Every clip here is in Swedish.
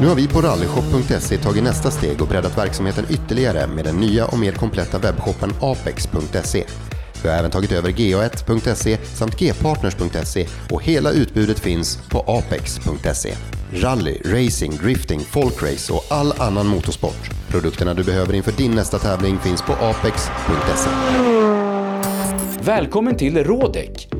Nu har vi på rallyshop.se tagit nästa steg och breddat verksamheten ytterligare med den nya och mer kompletta webbshoppen apex.se. Vi har även tagit över ga1.se samt gpartners.se och hela utbudet finns på apex.se. Rally, racing, drifting, folkrace och all annan motorsport. Produkterna du behöver inför din nästa tävling finns på apex.se. Välkommen till Rådek!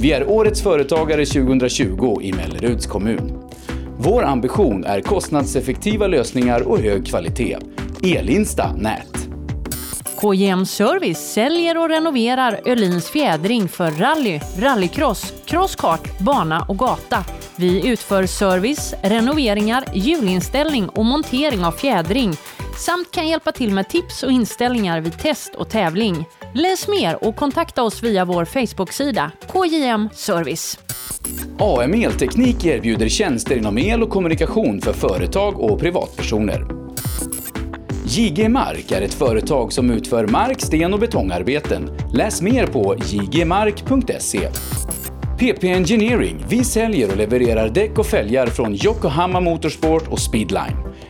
Vi är Årets Företagare 2020 i Melleruds kommun. Vår ambition är kostnadseffektiva lösningar och hög kvalitet. Elinsta Nät. KJM Service säljer och renoverar Öhlins fjädring för rally, rallycross, crosskart, bana och gata. Vi utför service, renoveringar, hjulinställning och montering av fjädring samt kan hjälpa till med tips och inställningar vid test och tävling. Läs mer och kontakta oss via vår Facebook-sida KJM Service. AM Elteknik erbjuder tjänster inom el och kommunikation för företag och privatpersoner. JG Mark är ett företag som utför mark-, sten och betongarbeten. Läs mer på jgmark.se. PP Engineering. Vi säljer och levererar däck och fälgar från Yokohama Motorsport och Speedline.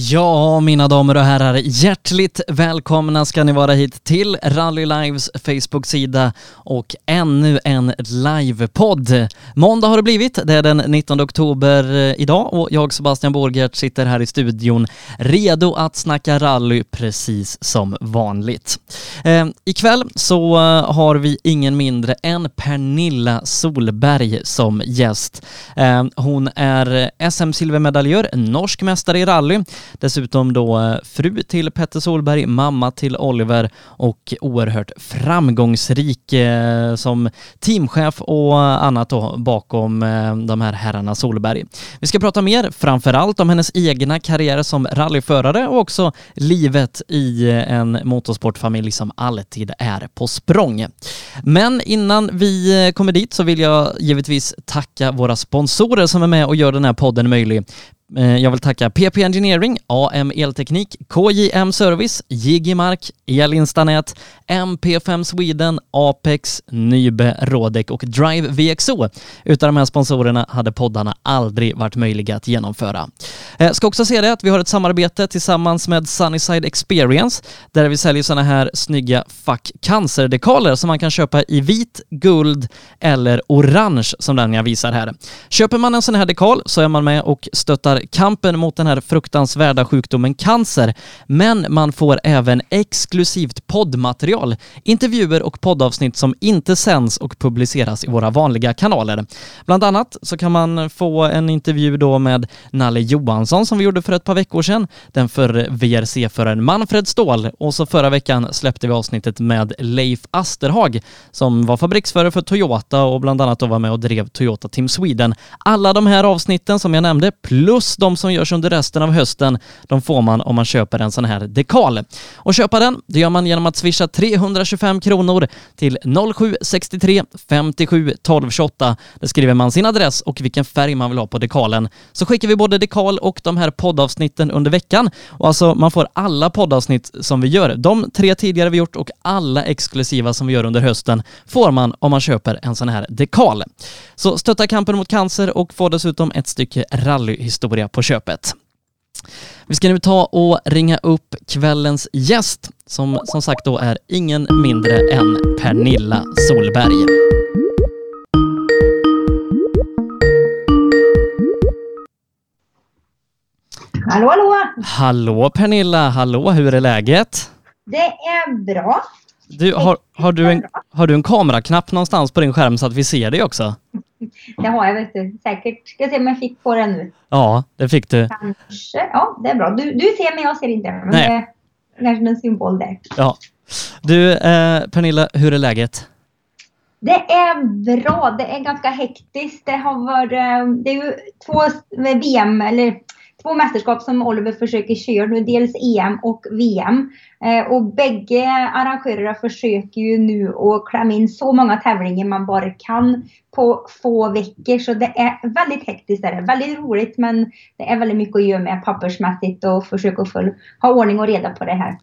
Ja, mina damer och herrar, hjärtligt välkomna ska ni vara hit till Rally Lives Facebook-sida och ännu en livepodd. Måndag har det blivit, det är den 19 oktober eh, idag och jag Sebastian Borgert sitter här i studion redo att snacka rally precis som vanligt. Eh, ikväll så eh, har vi ingen mindre än Pernilla Solberg som gäst. Eh, hon är eh, SM-silvermedaljör, norsk mästare i rally, Dessutom då eh, fru till Petter Solberg, mamma till Oliver och oerhört framgångsrik eh, som teamchef och annat då bakom eh, de här herrarna Solberg. Vi ska prata mer, framför allt om hennes egna karriär som rallyförare och också livet i eh, en motorsportfamilj som alltid är på språng. Men innan vi eh, kommer dit så vill jag givetvis tacka våra sponsorer som är med och gör den här podden möjlig. Eh, jag vill tacka PP Engineering, AM Elteknik, KJM Service, Jigimark, Elinstanät, MP5 Sweden, Apex, Nybe, Rodec och Drive VXO. Utan de här sponsorerna hade poddarna aldrig varit möjliga att genomföra. Jag ska också säga det att vi har ett samarbete tillsammans med Sunnyside Experience där vi säljer sådana här snygga Fuck Cancer-dekaler som man kan köpa i vit, guld eller orange som den jag visar här. Köper man en sån här dekal så är man med och stöttar startar kampen mot den här fruktansvärda sjukdomen cancer, men man får även exklusivt poddmaterial, intervjuer och poddavsnitt som inte sänds och publiceras i våra vanliga kanaler. Bland annat så kan man få en intervju då med Nalle Johansson som vi gjorde för ett par veckor sedan, den förre VRC-föraren Manfred Ståhl och så förra veckan släppte vi avsnittet med Leif Asterhag som var fabriksförare för Toyota och bland annat då var med och drev Toyota Team Sweden. Alla de här avsnitten som jag nämnde, plus de som görs under resten av hösten, de får man om man köper en sån här dekal. Och köpa den, det gör man genom att swisha 325 kronor till 0763 57 12 28. Där skriver man sin adress och vilken färg man vill ha på dekalen. Så skickar vi både dekal och de här poddavsnitten under veckan. Och alltså, man får alla poddavsnitt som vi gör. De tre tidigare vi gjort och alla exklusiva som vi gör under hösten får man om man köper en sån här dekal. Så stötta kampen mot cancer och få dessutom ett stycke rallyhistoria på köpet. Vi ska nu ta och ringa upp kvällens gäst som som sagt då är ingen mindre än Pernilla Solberg. Hallå, hallå! Hallå Pernilla, hallå, hur är läget? Det är bra. Du, har, har, du en, har du en kameraknapp någonstans på din skärm så att vi ser dig också? Det har jag, vet du. Säkert. Ska se om jag fick på den nu. Ja, det fick du. Kanske. Ja, det är bra. Du, du ser mig, jag ser inte. Men Nej. det är kanske en symbol där. Ja. Du, eh, Pernilla, hur är läget? Det är bra. Det är ganska hektiskt. Det har varit... eh, Det är ju två VM, eller två mästerskap som Oliver försöker köra nu. Dels EM och VM. Eh, Och bägge arrangörer försöker ju nu att klämma in så många tävlingar man bara kan på få veckor. Så det är väldigt hektiskt. Det är väldigt roligt men det är väldigt mycket att göra med pappersmässigt och försöka få, ha ordning och reda på det här.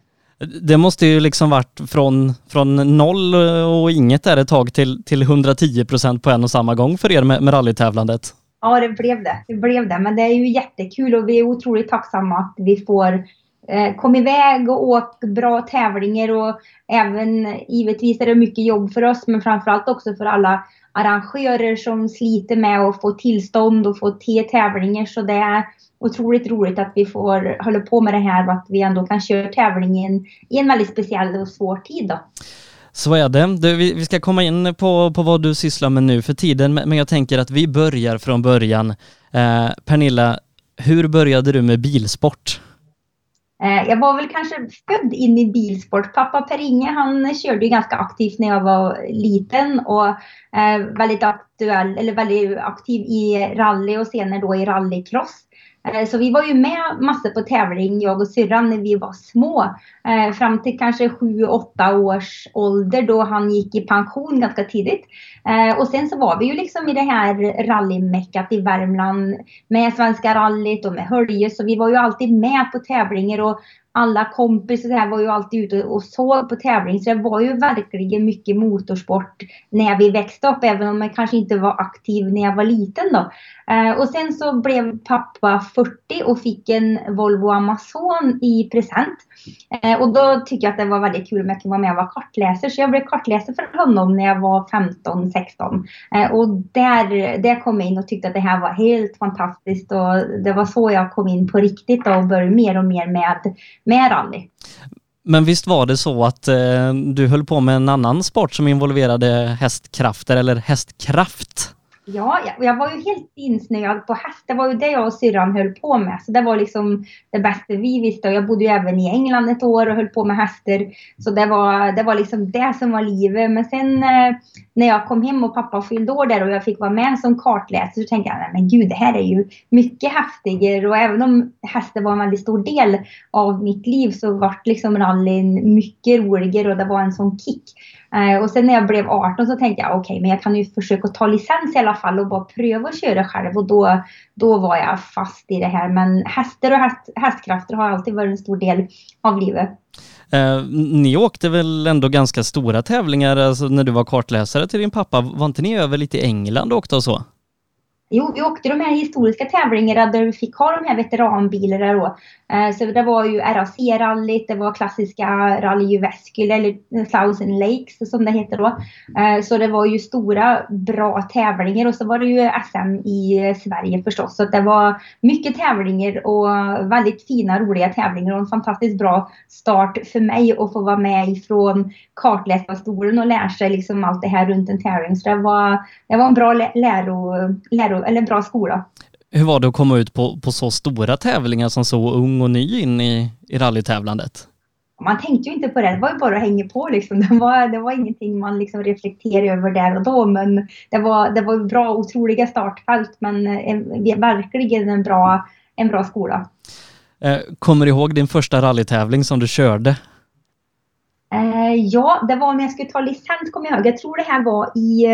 Det måste ju liksom varit från, från noll och inget där ett tag till, till 110 procent på en och samma gång för er med, med rallytävlandet. Ja, det blev det. Det blev det. Men det är ju jättekul och vi är otroligt tacksamma att vi får Eh, kom iväg och åk bra tävlingar och även givetvis är det mycket jobb för oss men framförallt också för alla arrangörer som sliter med att få tillstånd och få till tävlingar så det är otroligt roligt att vi får hålla på med det här och att vi ändå kan köra tävlingen i en väldigt speciell och svår tid då. Så är det. Du, vi, ska komma in på, på vad du sysslar med nu för tiden, men men jag tänker att vi börjar från början. Eh, Pernilla, hur började du med bilsport? Eh, jag var väl kanske född in i bilsport. Pappa Per-Inge han körde ju ganska aktivt när jag var liten och eh, väldigt aktuell, eller väldigt aktiv i rally och senare då i rallycross. Eh, så vi var ju med massor på tävling, jag och syrran, när vi var små. Eh, fram till kanske 7-8 års ålder då han gick i pension ganska tidigt. Eh, och sen så var vi ju liksom i det här rallymeckat i Värmland med Svenska rallyt och med Hölje. Så vi var ju alltid med på tävlingar och alla kompisar var ju alltid ute och såg på tävling. Så det var ju verkligen mycket motorsport när vi växte upp, även om jag kanske inte var aktiv när jag var liten då. Eh, och sen så blev pappa 40 och fick en Volvo Amazon i present. Eh, och då tyckte jag att det var väldigt kul om jag kunde vara med och vara kartläsare. Så jag blev kartläsare för honom när jag var 15-16. Eh, och där, där kom jag in och tyckte att det här var helt fantastiskt. Och det var så jag kom in på riktigt och började mer och mer med, med rally. Men visst var det så att eh, du höll på med en annan sport som involverade hästkrafter eller hästkraft? Ja, jag, jag var ju helt insnöad på häst. Det var ju det jag och syrran höll på med. Så det var liksom det bästa vi visste. Och jag bodde ju även i England ett år och höll på med hästar. Så det var, det var liksom det som var livet. Men sen eh, när jag kom hem och pappa fyllde år där och jag fick vara med som kartläsare så tänkte jag, nej men gud, det här är ju mycket häftigare. Och även om hästar var en väldigt stor del av mitt liv så vart liksom rallyn mycket roligare och det var en sån kick. Eh, och sen när jag blev 18 så tänkte jag okej, men jag kan ju försöka ta licens i alla fall och bara pröva att köra själv. Och då, då var jag fast i det här. Men hästar och häst, hästkrafter har alltid varit en stor del av livet. Eh, ni åkte väl ändå ganska stora tävlingar alltså när du var kartläsare till din pappa? Var inte ni över lite i England och åkte och så? Jo, vi åkte de här historiska tävlingarna där vi fick ha de här veteranbilarna då. Eh, så det var ju RAC-rallyt, det var klassiska Rally Jyväskylä eller Thousand Lakes som det heter då. Eh, så det var ju stora bra tävlingar och så var det ju SM i eh, Sverige förstås. Så det var mycket tävlingar och väldigt fina roliga tävlingar och en fantastiskt bra start för mig att få vara med ifrån kartläsarstolen och lära sig liksom allt det här runt en tävling. Så det var, det var en bra läro, läro eller en bra skola. Hur var det att komma ut på, på så stora tävlingar som så ung och ny in i, i rallytävlandet? Man tänkte ju inte på det, det var ju bara att hänga på liksom. Det var, det var ingenting man liksom reflekterade över där och då, men det var, det var bra, otroliga startfält, men en, verkligen en bra, en bra skola. Eh, kommer du ihåg din första rallytävling som du körde? Eh, ja, det var när jag skulle ta licens, kommer jag ihåg. Jag tror det här var i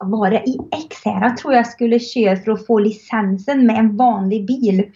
vara var X i Ekshärad tror jag skulle köra för att få licensen med en vanlig bil.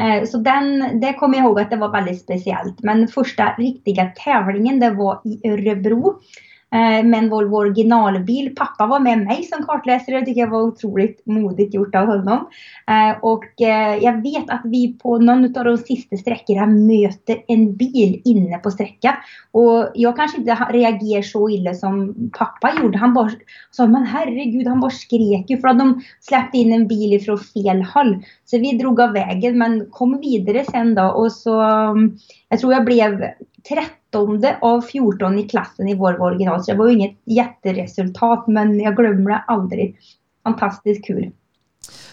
Eh, så den, det kommer jag ihåg att det var väldigt speciellt. Men första riktiga tävlingen det var i Örebro. Eh, men med en Volvo originalbil. Pappa var med mig som kartläsare. Det tycker jag var otroligt modigt gjort av honom. Eh, och eh, jag vet att vi på någon av de sista sträckorna möter en bil inne på sträckan. Och jag kanske inte reagerar så illa som pappa gjorde. Han bara sa, men herregud, han bara skrek ju för att de släppte in en bil ifrån fel håll. Så vi drog av vägen men kom vidare sen då och så, mm, jag tror jag blev 13 av 14 i klassen i Volvo original. Så det var ju inget jätteresultat men jag glömmer det aldrig. Fantastiskt kul.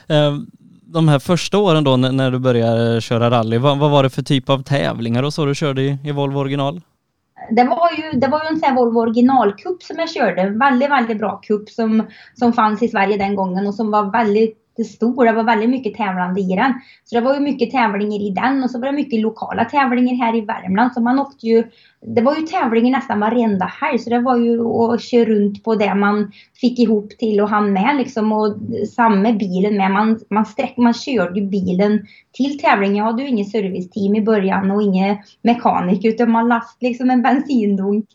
Eh, de här första åren då när du började köra rally, vad, vad var det för typ av tävlingar och så du körde i, i Volvo original? Det var ju, det var ju en sån här Volvo originalcup som jag körde. Väldigt, väldigt bra cup som, som fanns i Sverige den gången och som var väldigt stor. Det var väldigt mycket tävlande i den. Så det var ju mycket tävlingar i den och så var det mycket lokala tävlingar här i Värmland. Så man åkte ju, det var ju tävlingar nästan varenda helg. Så det var ju att köra runt på det man fick ihop till och hann med liksom. Och samma bilen med. Man, man, sträck, man körde ju bilen till tävlingen. Jag hade ju inget serviceteam i början och ingen mekaniker Utan man lastade liksom en bensindunk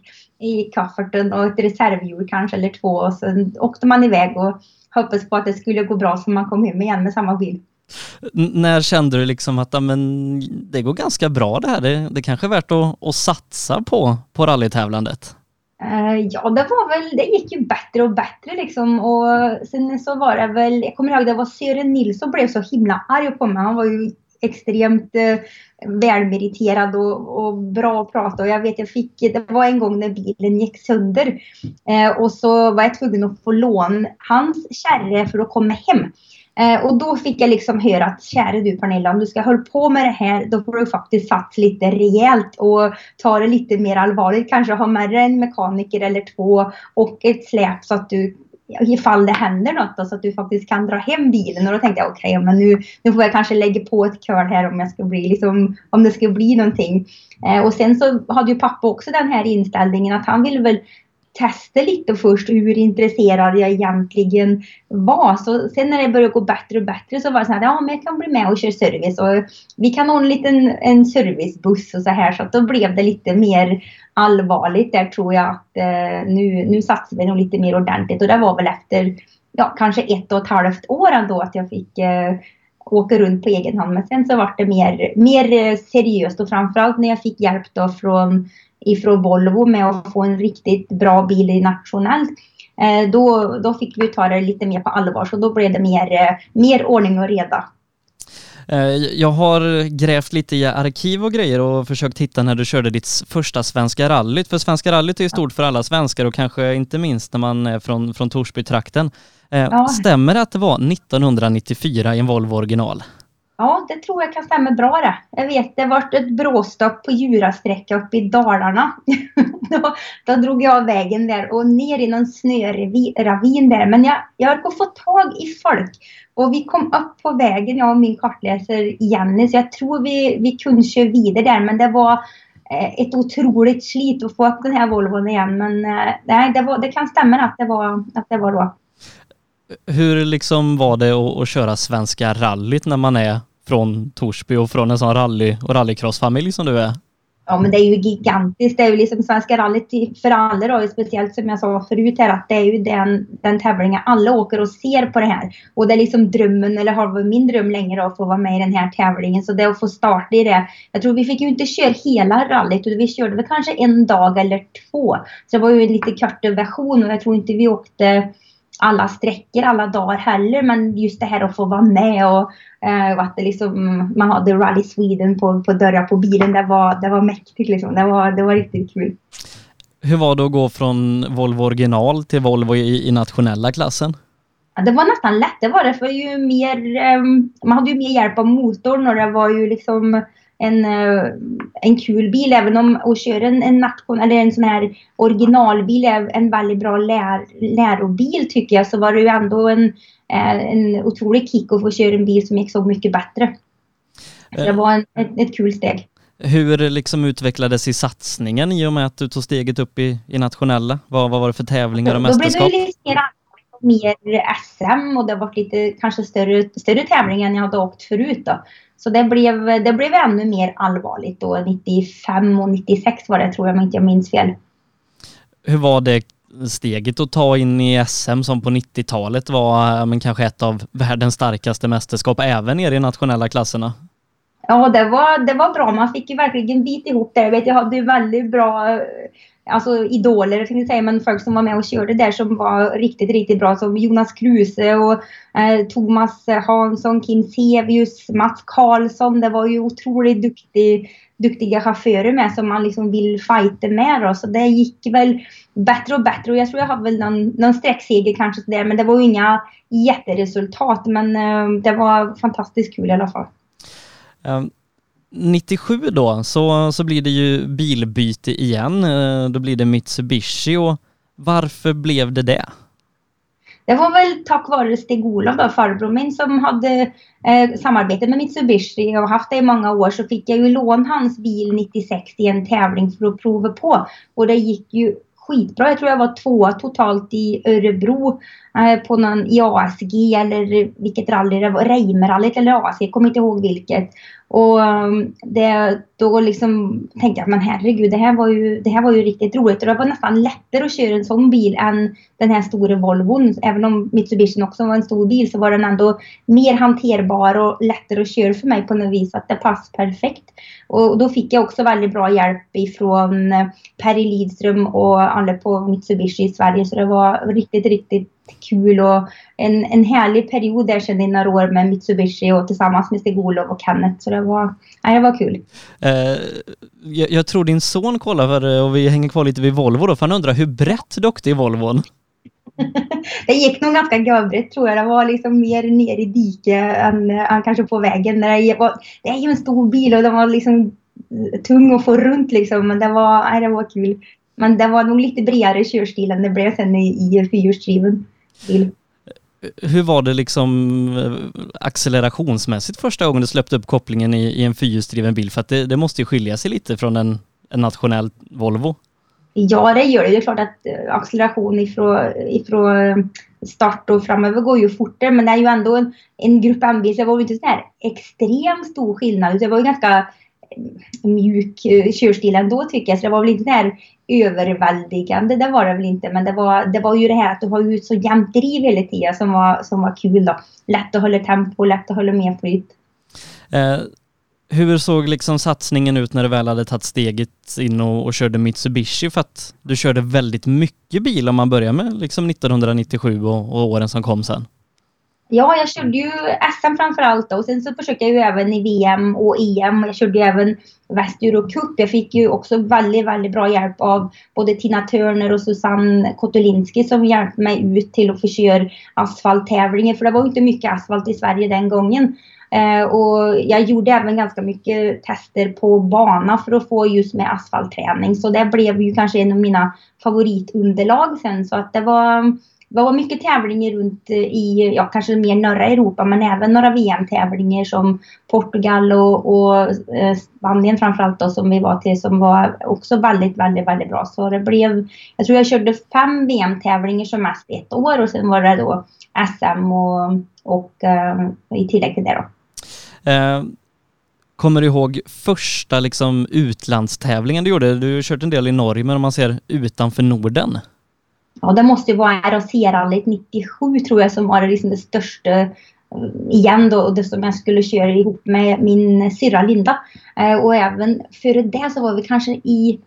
i kafferten och ett reservhjul kanske eller två. Och sen åkte man iväg och hoppades på att det skulle gå bra så man kom hem igen med samma bil. N när kände du liksom att men, det går ganska bra det här, det, det kanske är värt att, att satsa på, på rallytävlandet? Uh, ja, det var väl, det gick ju bättre och bättre liksom och sen så var det väl, jag kommer ihåg det var Sören Nilsson blev så himla arg på mig. Han var ju extremt eh, välmeriterad och, och, bra att prata. Och jag vet, jag fick, det var en gång när bilen gick sönder eh, och så var jag tvungen att få låna hans kärra för att komma hem. Eh, och då fick jag liksom höra att käre du Pernilla, om du ska hålla på med det här då får du faktiskt satsa lite rejält och ta det lite mer allvarligt. Kanske ha med dig en mekaniker eller två och ett släp så att du ifall det händer något då, så att du faktiskt kan dra hem bilen. Och då tänkte jag okej, okay, men nu, nu får jag kanske lägga på ett curl här om, jag ska bli, liksom, om det ska bli någonting. Eh, och sen så hade ju pappa också den här inställningen att han ville väl testa lite först hur intresserad jag egentligen var. Så sen när det började gå bättre och bättre så var det så här, ja men jag kan bli med och köra service och vi kan ha en en servicebuss och så här så att då blev det lite mer allvarligt där tror jag att eh, nu, nu satsar vi nog lite mer ordentligt och det var väl efter ja, kanske ett och ett halvt år ändå att jag fick eh, åka runt på egen hand. Men sen så var det mer, mer seriöst och framförallt när jag fick hjälp då från ifrån Volvo med att få en riktigt bra bil nationellt. Eh, då, då fick vi ta det lite mer på allvar så då blev det mer, eh, mer ordning och reda. Eh, jag har grävt lite i arkiv och grejer och försökt hitta när du körde ditt första Svenska rallyt. För Svenska rallyt är ju stort för alla svenskar och kanske inte minst när man är från, från Torsby-trakten. Ja. Stämmer det att det var 1994 i en Volvo original? Ja, det tror jag kan stämma bra det. Jag vet, det vart ett bråstopp på Djurasträcka uppe i Dalarna. då, då drog jag av vägen där och ner i någon snöravin där. Men jag, jag har fått få tag i folk. Och vi kom upp på vägen, jag och min kartläsare Jenny, så jag tror vi, vi kunde köra vidare där. Men det var eh, ett otroligt slit att få upp den här Volvon igen. Men eh, nej, det, var, det kan stämma att det var, att det var då. Hur liksom var det att, att köra Svenska rallyt när man är från Torsby och från en sån rally och rallycrossfamilj som du är? Ja, men det är ju gigantiskt. Det är ju liksom Svenska rallyt för alla då, speciellt som jag sa förut här, att det är ju den, den tävlingen alla åker och ser på det här. Och det är liksom drömmen, eller har varit min dröm länge då, att få vara med i den här tävlingen. Så det är att få starta i det. Jag tror vi fick ju inte köra hela rallyt, vi körde väl kanske en dag eller två. Så det var ju en lite kortare version och jag tror inte vi åkte alla sträckor alla dagar heller. Men just det här att få vara med och, eh, och att det liksom, man hade Rally Sweden på, på dörrar på bilen. Det var, det var mäktigt liksom. Det var, det var riktigt kul. Hur var det att gå från Volvo original till Volvo i, i nationella klassen? Ja, det var nästan lätt. Det var det för ju mer, um, man hade ju mer hjälp av motorn och det var ju liksom en, eh, en kul bil. Även om att köra en, en nation, eller en sån här originalbil är en väldigt bra lär, lärobil tycker jag. Så var det ju ändå en, eh, en otrolig kick att få köra en bil som gick så mycket bättre. Så det var en, ett, ett kul steg. Hur liksom utvecklades i satsningen i och med att du tog steget upp i, i nationella? Vad, vad var det för tävlingar och mästerskap? Då blev det lite mer, mer SM och det var lite kanske större, större tävlingar än jag hade åkt förut då. Så det blev, det blev ännu mer allvarligt då. 95 och 96 var det tror jag, om inte jag minns fel. Hur var det steget att ta in i SM som på 90-talet var men kanske ett av världens starkaste mästerskap även nere i nationella klasserna? Ja, det var, det var bra. Man fick ju verkligen bit ihop det. Jag vet, jag hade väldigt bra alltså idoler, kan jag säga, men folk som var med och körde där som var riktigt, riktigt bra. Som Jonas Kruse och eh, Thomas Hansson, Kim Sevius, Mats Karlsson. Det var ju otroligt duktig, duktiga chaufförer med som man liksom vill fighta med. Då. Så det gick väl bättre och bättre. Och jag tror jag hade väl någon, någon sträckseger kanske där, men det var ju inga jätteresultat. Men eh, det var fantastiskt kul i alla fall. Um. 97 då så, så blir det ju bilbyte igen. Eh, då blir det Mitsubishi och varför blev det det? Det var väl tack vare Stig-Olof, farbror min, som hade eh, samarbete med Mitsubishi och haft det i många år. Så fick jag ju låna hans bil 96 i en tävling för att prova på. Och det gick ju skitbra. Jag tror jag var tvåa totalt i Örebro eh, på någon i ASG eller vilket rally det var. Reimerallyt eller ASG, jag kommer inte ihåg vilket. Och ehm, det, då liksom tänkte jag, men herregud, det här, var ju, det här var ju riktigt roligt. Och det var nästan lättare att köra en sån bil än den här stora Volvon. Även om Mitsubishi också var en stor bil så var den ändå mer hanterbar och lättare att köra för mig på något vis. Att det passade perfekt. Och då fick jag också väldigt bra hjälp ifrån eh, Perry Lidström och alla på Mitsubishi i Sverige. Så det var riktigt, riktigt kul och en, en härlig period där sedan i några år med Mitsubishi och tillsammans med Stig-Olof och Kenneth. Så det var, ja, det var kul. Eh, jag, jag, tror din son kollar för, och vi hänger kvar lite vid Volvo då, för han undrar hur brett du åkte i Volvon? det gick nog ganska gövbrett tror jag. Det var liksom mer ner i diket än, än kanske på vägen. Det, var, det är ju en stor bil och den var liksom tung att få runt liksom. Men det var, nej, det var kul. Men det var nog lite bredare körstil än det blev sen i, i fyrhjulsdriven bil. Hur var det liksom eh, accelerationsmässigt första gången du släppte upp kopplingen i, i en fyrhjulsdriven bil? För att det, det, måste ju skilja sig lite från en, en nationell Volvo. Ja, det gör det. Det är klart att eh, acceleration ifrån, ifrån start och framöver går ju fortare. Men det är ju ändå en, en grupp M-bil, så det var ju inte så här extremt stor skillnad. Det var ju ganska mjuk eh, körstil ändå tycker jag. Så det var väl inte där överväldigande, det var det väl inte. Men det var, det var ju det här att du har ju så jämnt driv hela tiden som var, som var kul då. Lätt att hålla tempo, lätt att hålla med flyt. Eh, hur såg liksom satsningen ut när du väl hade tagit steget in och, och, körde Mitsubishi? För att du körde väldigt mycket bil om man börjar med liksom 1997 och, och åren som kom sen. Ja, jag körde ju SM framför allt och sen så försökte jag ju även i VM och EM. Jag körde ju även Västeurocup. Jag fick ju också väldigt, väldigt bra hjälp av både Tina Turner och Susanne Kotulinski som hjälpte mig ut till att få köra asfalttävlingar. För det var ju inte mycket asfalt i Sverige den gången. Eh, och jag gjorde även ganska mycket tester på bana för att få just med asfaltträning. Så det blev ju kanske en av mina favoritunderlag sen. Så att det var det var mycket tävlingar runt eh, i, ja kanske mer norra Europa men även några VM-tävlingar som Portugal och, och eh, Spanien framförallt då som vi var till som var också väldigt, väldigt, väldigt bra. Så det blev, jag tror jag körde fem VM-tävlingar som mest ett år och sen var det då SM och, och och i tillägg till det då. Uh Kommer du ihåg första liksom utlandstävlingen du gjorde? Du har kört en del i Norge, men om man ser utanför Norden? Ja, det måste ju vara RAC-rallyt 97 tror jag som var liksom det största eh, igen då, det som jag skulle köra ihop med min syrra Linda. Eh, och även före det så var vi kanske i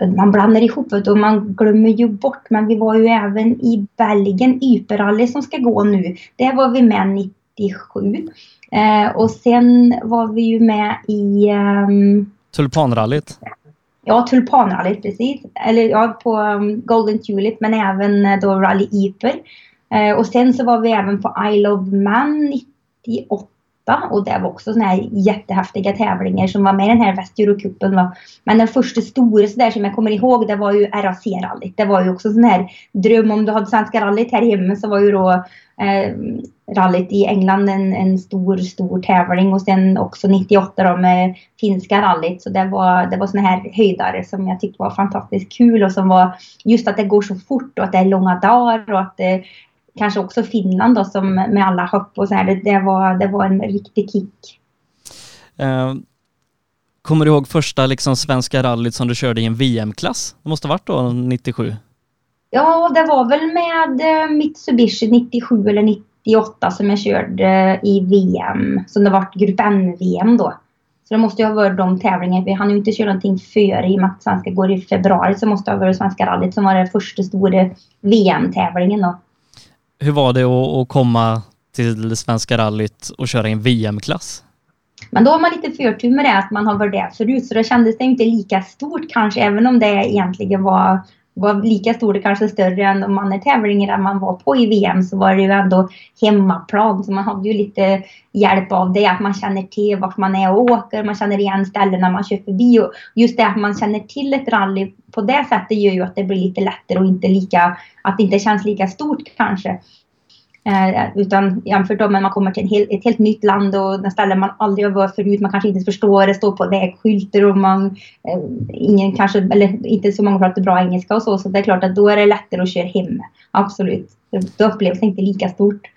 eh, man blandar ihop det och man glömmer ju bort. Men vi var ju även i Belgien, Yperrally som ska gå nu. Där var vi med 97. Eh, och sen var vi ju med i... Um, Tulpanrallyt? Ja, Tulpanrallyt precis. Eller ja, på um, Golden Tulip men även eh, då Rally Yper. Eh, och sen så var vi även på Isle of Man 98 och det var också såna här jättehäftiga tävlingar som var med i den här Västeurocupen. Men den första stora sådär som jag kommer ihåg det var ju RAC-rallyt. Det var ju också sån här dröm om du hade Svenska rallyt här hemma så var ju då eh, rallyt i England en, en stor, stor tävling och sen också 98 då med finska rallyt. Så det var, det var såna här höjdare som jag tyckte var fantastiskt kul och som var just att det går så fort och att det är långa dagar och att det kanske också Finland då som med alla hopp och så här. Det, det var, det var en riktig kick. Uh, kommer du ihåg första liksom svenska rallyt som du körde i en VM-klass? Det måste ha varit då 97? Ja, det var väl med eh, Mitsubishi 97 eller 98 som jag körde i VM. Som det var Grupp N-VM då. Så det måste ju ha varit de tävlingarna. Vi hann ju inte köra någonting före i och med att svenska går i februari. Så måste det ha varit Svenska rallyt som var den första stora VM-tävlingen då hur var det att, komma till Svenska rallyt och köra i en VM-klass? Men då har man lite förtur med det att man har varit där förut så då kändes det inte lika stort kanske även om det egentligen var, var lika stor, kanske större än de andra tävlingarna man var på i VM så var det ju ändå hemmaplan så man hade ju lite hjälp av det att man känner till vart man är och åker, man känner igen ställena man kör förbi och just det att man känner till ett rally på det sättet gör ju att det blir lite lättare och inte lika, att det inte känns lika stort kanske. Eh, utan jämfört med man kommer till en hel, ett helt nytt land och ställen man aldrig har varit förut, man kanske inte förstår, det står på vägskyltar och man, eh, ingen kanske, eller inte så många pratar bra engelska och så, så det är klart att då är det lättare att köra hem. Absolut. Då upplevs det inte lika stort.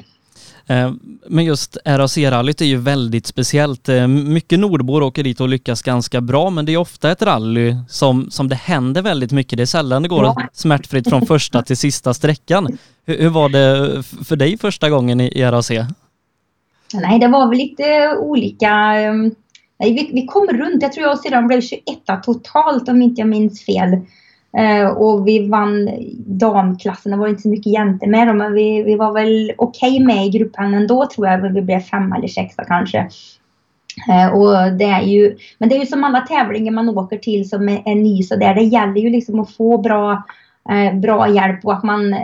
Eh, men just RAC-rallyt är ju väldigt speciellt. Eh, mycket nordbor åker dit och lyckas ganska bra, men det är ofta ett rally som, som det händer väldigt mycket. Det är sällan det går ja. smärtfritt från första till sista sträckan. Hur, hur, var det för dig första gången i, i RAC? Nej, det var väl lite olika. Ehm, nej, vi, vi kom runt. Jag tror jag sedan blev 21 totalt om inte jag minns fel. Eh, och vi vann damklassen, det var inte så mycket jäntor med dem, men vi, vi var väl okej okay med i gruppen ändå tror jag, men vi blev femma eller sexa kanske. Eh, och det är ju, men det är ju som alla tävlingar man åker till som är, är ny så där, det gäller ju liksom att få bra eh, bra hjälp och att man,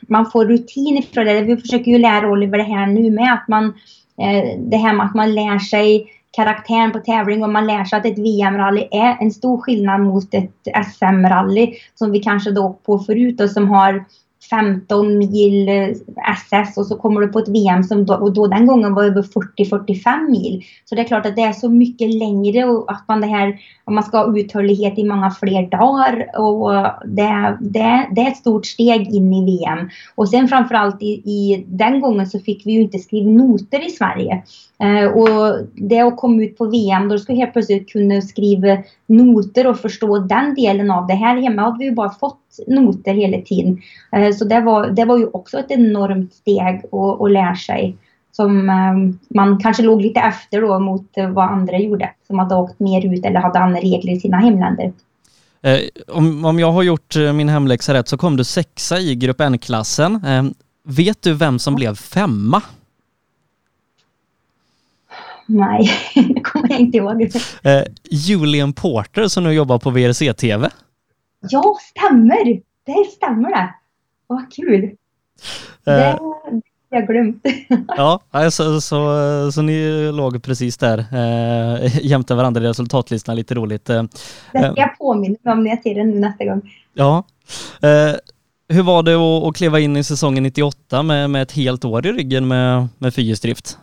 man får rutin ifrån det. Vi försöker ju lära Oliver det här nu med att man, det här med att man lär sig karaktären på tävling och man lär sig att ett VM-rally är en stor skillnad mot ett SM-rally som vi kanske då på förut och som har 15 mil eh, SS och så kommer du på ett VM som då, och då den gången var över 40-45 mil. Så det är klart att det är så mycket längre och att man det här, om man ska ha uthållighet i många fler dagar och det, det, det är ett stort steg in i VM. Och sen framförallt i, i den gången så fick vi ju inte skriva noter i Sverige. Eh, och det att komma ut på VM, då ska helt plötsligt kunna skriva noter och förstå den delen av det. Här hemma hade vi ju bara fått noter hela tiden. Eh, så det var, det var ju också ett enormt steg att, att lära sig. Som eh, man kanske låg lite efter då mot vad andra gjorde. Som hade åkt mer ut eller hade andra regler i sina hemländer. Eh, om, om jag har gjort min hemläxa rätt så kom du sexa i grupp N-klassen. Vet du vem som blev femma? Nej, det kommer jag inte ihåg. Eh, Julian Porter som nu jobbar på VRC-TV. Ja, stämmer! Det stämmer det. Vad kul. Eh. Det har jag glömt. ja, så, så, så ni låg precis där eh, jämte varandra i resultatlistan, lite roligt. Eh, det ska jag påminna mig om när jag ser den nu nästa gång. Ja. Eh, hur var det att, att kliva in i säsongen 98 med, med ett helt år i ryggen med, med fyrhjulsdrift?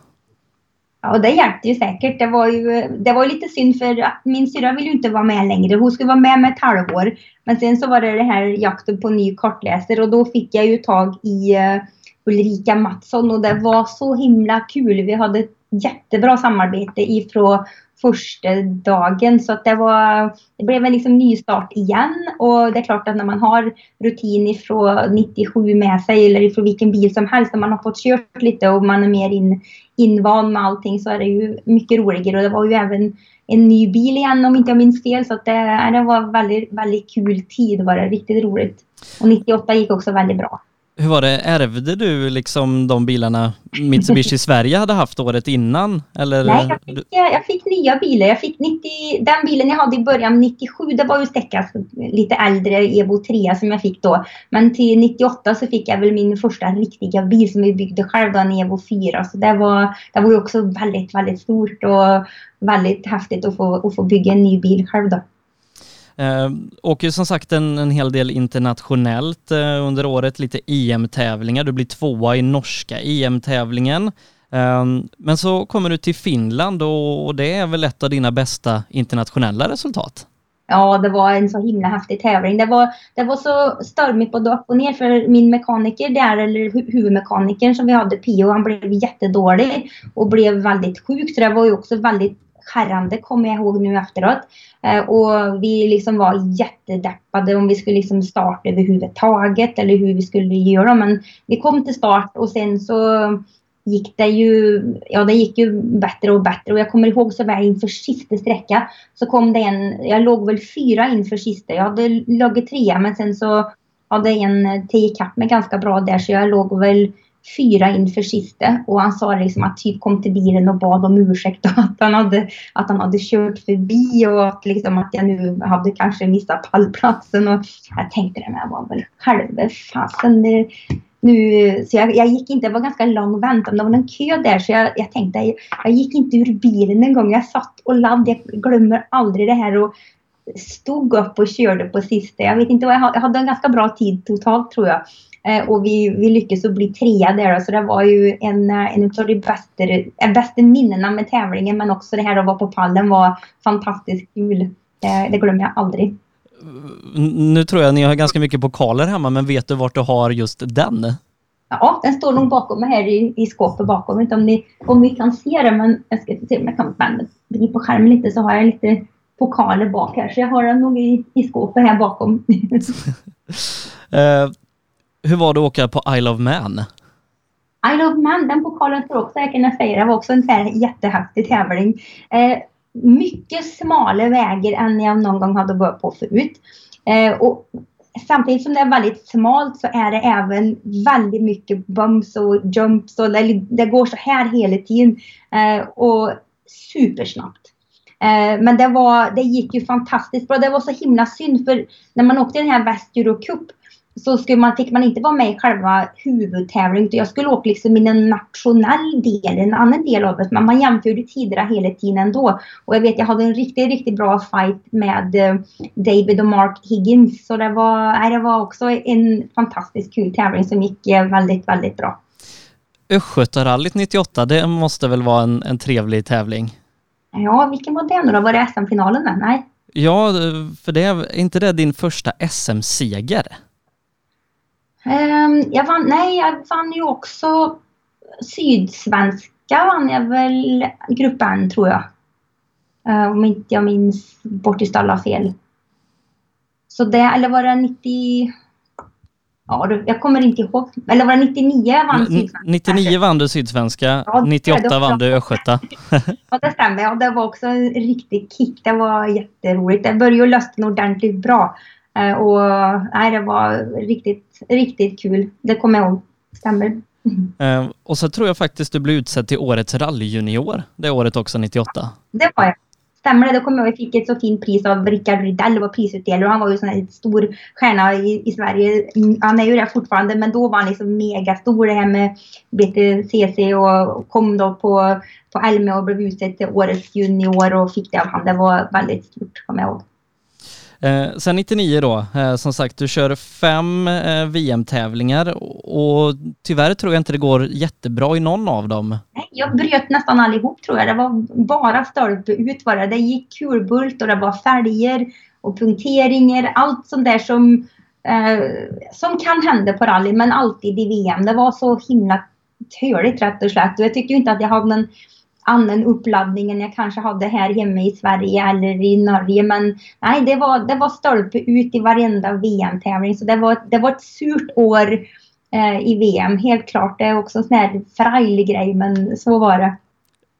Ja, och det hjälpte ju säkert. Det var ju, det var lite synd för att min syrra ville ju inte vara med längre. Hon skulle vara med med ett halvår. Men sen så var det det här jakten på ny kortläsare och då fick jag ju tag i uh, Ulrika Mattsson och det var så himla kul. Vi hade ett jättebra samarbete ifrån första dagen. Så att det, var, det blev en liksom nystart igen. Och det är klart att när man har rutin ifrån 97 med sig eller ifrån vilken bil som helst, när man har fått kört lite och man är mer in, invand med allting så är det ju mycket roligare. Och det var ju även en ny bil igen om inte jag minns fel. Så att det, det var väldigt, väldigt kul tid. Det var det riktigt roligt. Och 98 gick också väldigt bra. Hur var det, ärvde du liksom de bilarna Mitsubishi Sverige hade haft året innan? Eller? Nej, jag fick, jag fick nya bilar. Jag fick 90, den bilen jag hade i början, 97, det var ju Steckas lite äldre Evo 3 som jag fick då. Men till 98 så fick jag väl min första riktiga bil som vi byggde själv, då, en Evo 4. Så det var, det var ju också väldigt, väldigt stort och väldigt häftigt att få, att få bygga en ny bil själv då. Eh, åker som sagt en, en hel del internationellt eh, under året, lite EM-tävlingar. Du blir tvåa i norska EM-tävlingen. Eh, men så kommer du till Finland och, och det är väl ett av dina bästa internationella resultat? Ja, det var en så himla häftig tävling. Det var, det var så stormigt både upp och ner för min mekaniker där, eller huvudmekanikern som vi hade, Pio, han blev jättedålig och blev väldigt sjuk. Så det var ju också väldigt skärrande kommer jag ihåg nu efteråt. Eh, och vi liksom var jättedeppade om vi skulle liksom starta överhuvudtaget eller hur vi skulle göra. Men vi kom till start och sen så gick det ju, ja det gick ju bättre och bättre. Och jag kommer ihåg så väl inför sista sträcka så kom det en, jag låg väl fyra inför sista. Jag hade legat trea men sen så hade en tio kapp mig ganska bra där så jag låg väl fyra inför sista och han sa liksom att typ kom till bilen och bad om ursäkt och att han hade, att han hade kört förbi och att, liksom att jag nu hade kanske missat pallplatsen. Och jag tänkte det men jag var väl själva fasen nu, så jag, jag, gick inte, det var ganska lång väntan, det var en kö där så jag, jag tänkte, jag, jag gick inte ur bilen en gång, jag satt och laddade, jag glömmer aldrig det här. Och stod upp och körde på sista. Jag vet inte vad jag, jag hade en ganska bra tid totalt tror jag. Eh, och vi, vi lyckades att bli trea där. Så det var ju en, eh, en av de bästa, eh, bästa minnena med tävlingen. Men också det här att vara på pallen var fantastiskt kul. Det, det glömmer jag aldrig. Nu tror jag ni har ganska mycket pokaler hemma, men vet du vart du har just den? Ja, den står nog bakom mig här i, i skåpet bakom. Jag vet inte om ni, om ni kan se det, men jag ska se om jag kan vända på skärmen lite så har jag lite pokaler bak här. Så jag har den nog i, i skåpet här bakom. Hur var det att åka på Isle of Man? Isle of Man, den pokalen tror också jag kunna säga, det var också en här jättehäftig tävling. Eh, mycket smalare vägar än jag någon gång hade varit på förut. Eh, och samtidigt som det är väldigt smalt så är det även väldigt mycket bumps och jumps och det, det går så här hela tiden. Eh, och supersnabbt. Eh, men det, var, det gick ju fantastiskt bra. Det var så himla synd för när man åkte den här Väst Eurocup så skulle man, fick man inte vara med i själva huvudtävlingen. Jag skulle åka liksom i en nationell del, en annan del av det. Men man jämförde tiderna hela tiden ändå. Och jag vet, jag hade en riktigt, riktigt bra fight med eh, David och Mark Higgins. Så det var, det var också en fantastiskt kul tävling som gick eh, väldigt, väldigt bra. Östgötarallyt 98, det måste väl vara en, en trevlig tävling? Ja, vilken var det nu då? Var det SM-finalen? Nej. Ja, för det är inte det din första SM-seger? Um, jag vann, nej, jag vann ju också Sydsvenska vann jag väl grupp N tror jag. Uh, om inte jag minns bort i stalla fel. Så det, eller var det 90... Ja, jag kommer inte ihåg. Eller var det 99 jag vann Sydsvenska? 99 vann du Sydsvenska, ja, 98 vann du Östgöta. ja, det stämmer. Ja, det var också en riktig kick. Det var jätteroligt. Det började ju lösna ordentligt bra. Uh, och nej, det var riktigt riktigt kul. Det kommer jag ihåg. Stämmer. Mm. Uh, och så tror jag faktiskt du blev utsedd till årets rallyjunior det året också, 98. Det var jag. Stämmer det? Då kommer jag ihåg jag fick ett så fint pris av Rickard Rydell, var prisutdelare och han var ju en stor stjärna i, i, Sverige. Han är ju det fortfarande, men då var han liksom megastor det här med BTCC och kom då på, på Elme och blev utsedd till årets junior och fick det av han. Det var väldigt stort, kommer jag ihåg. Eh, sen 99 då, eh, som sagt, du kör fem eh, VM-tävlingar och tyvärr tror jag inte det går jättebra i någon av dem. Jag bröt nästan allihop tror jag. Det var bara stolpe ut var det. Det gick kulbult och det var fälgar och punkteringar, allt sånt där som, eh, som kan hända på rally, men alltid i VM. Det var så himla töligt rätt och slätt. Och jag tyckte inte att jag hade någon annan uppladdning än jag kanske hade här hemma i Sverige eller i Norge. Men nej, det var, det var stolpe ut i varenda VM-tävling. Så det var, det var ett surt år eh, i VM, helt klart. Det är också en sån här förarglig grej, men så var det.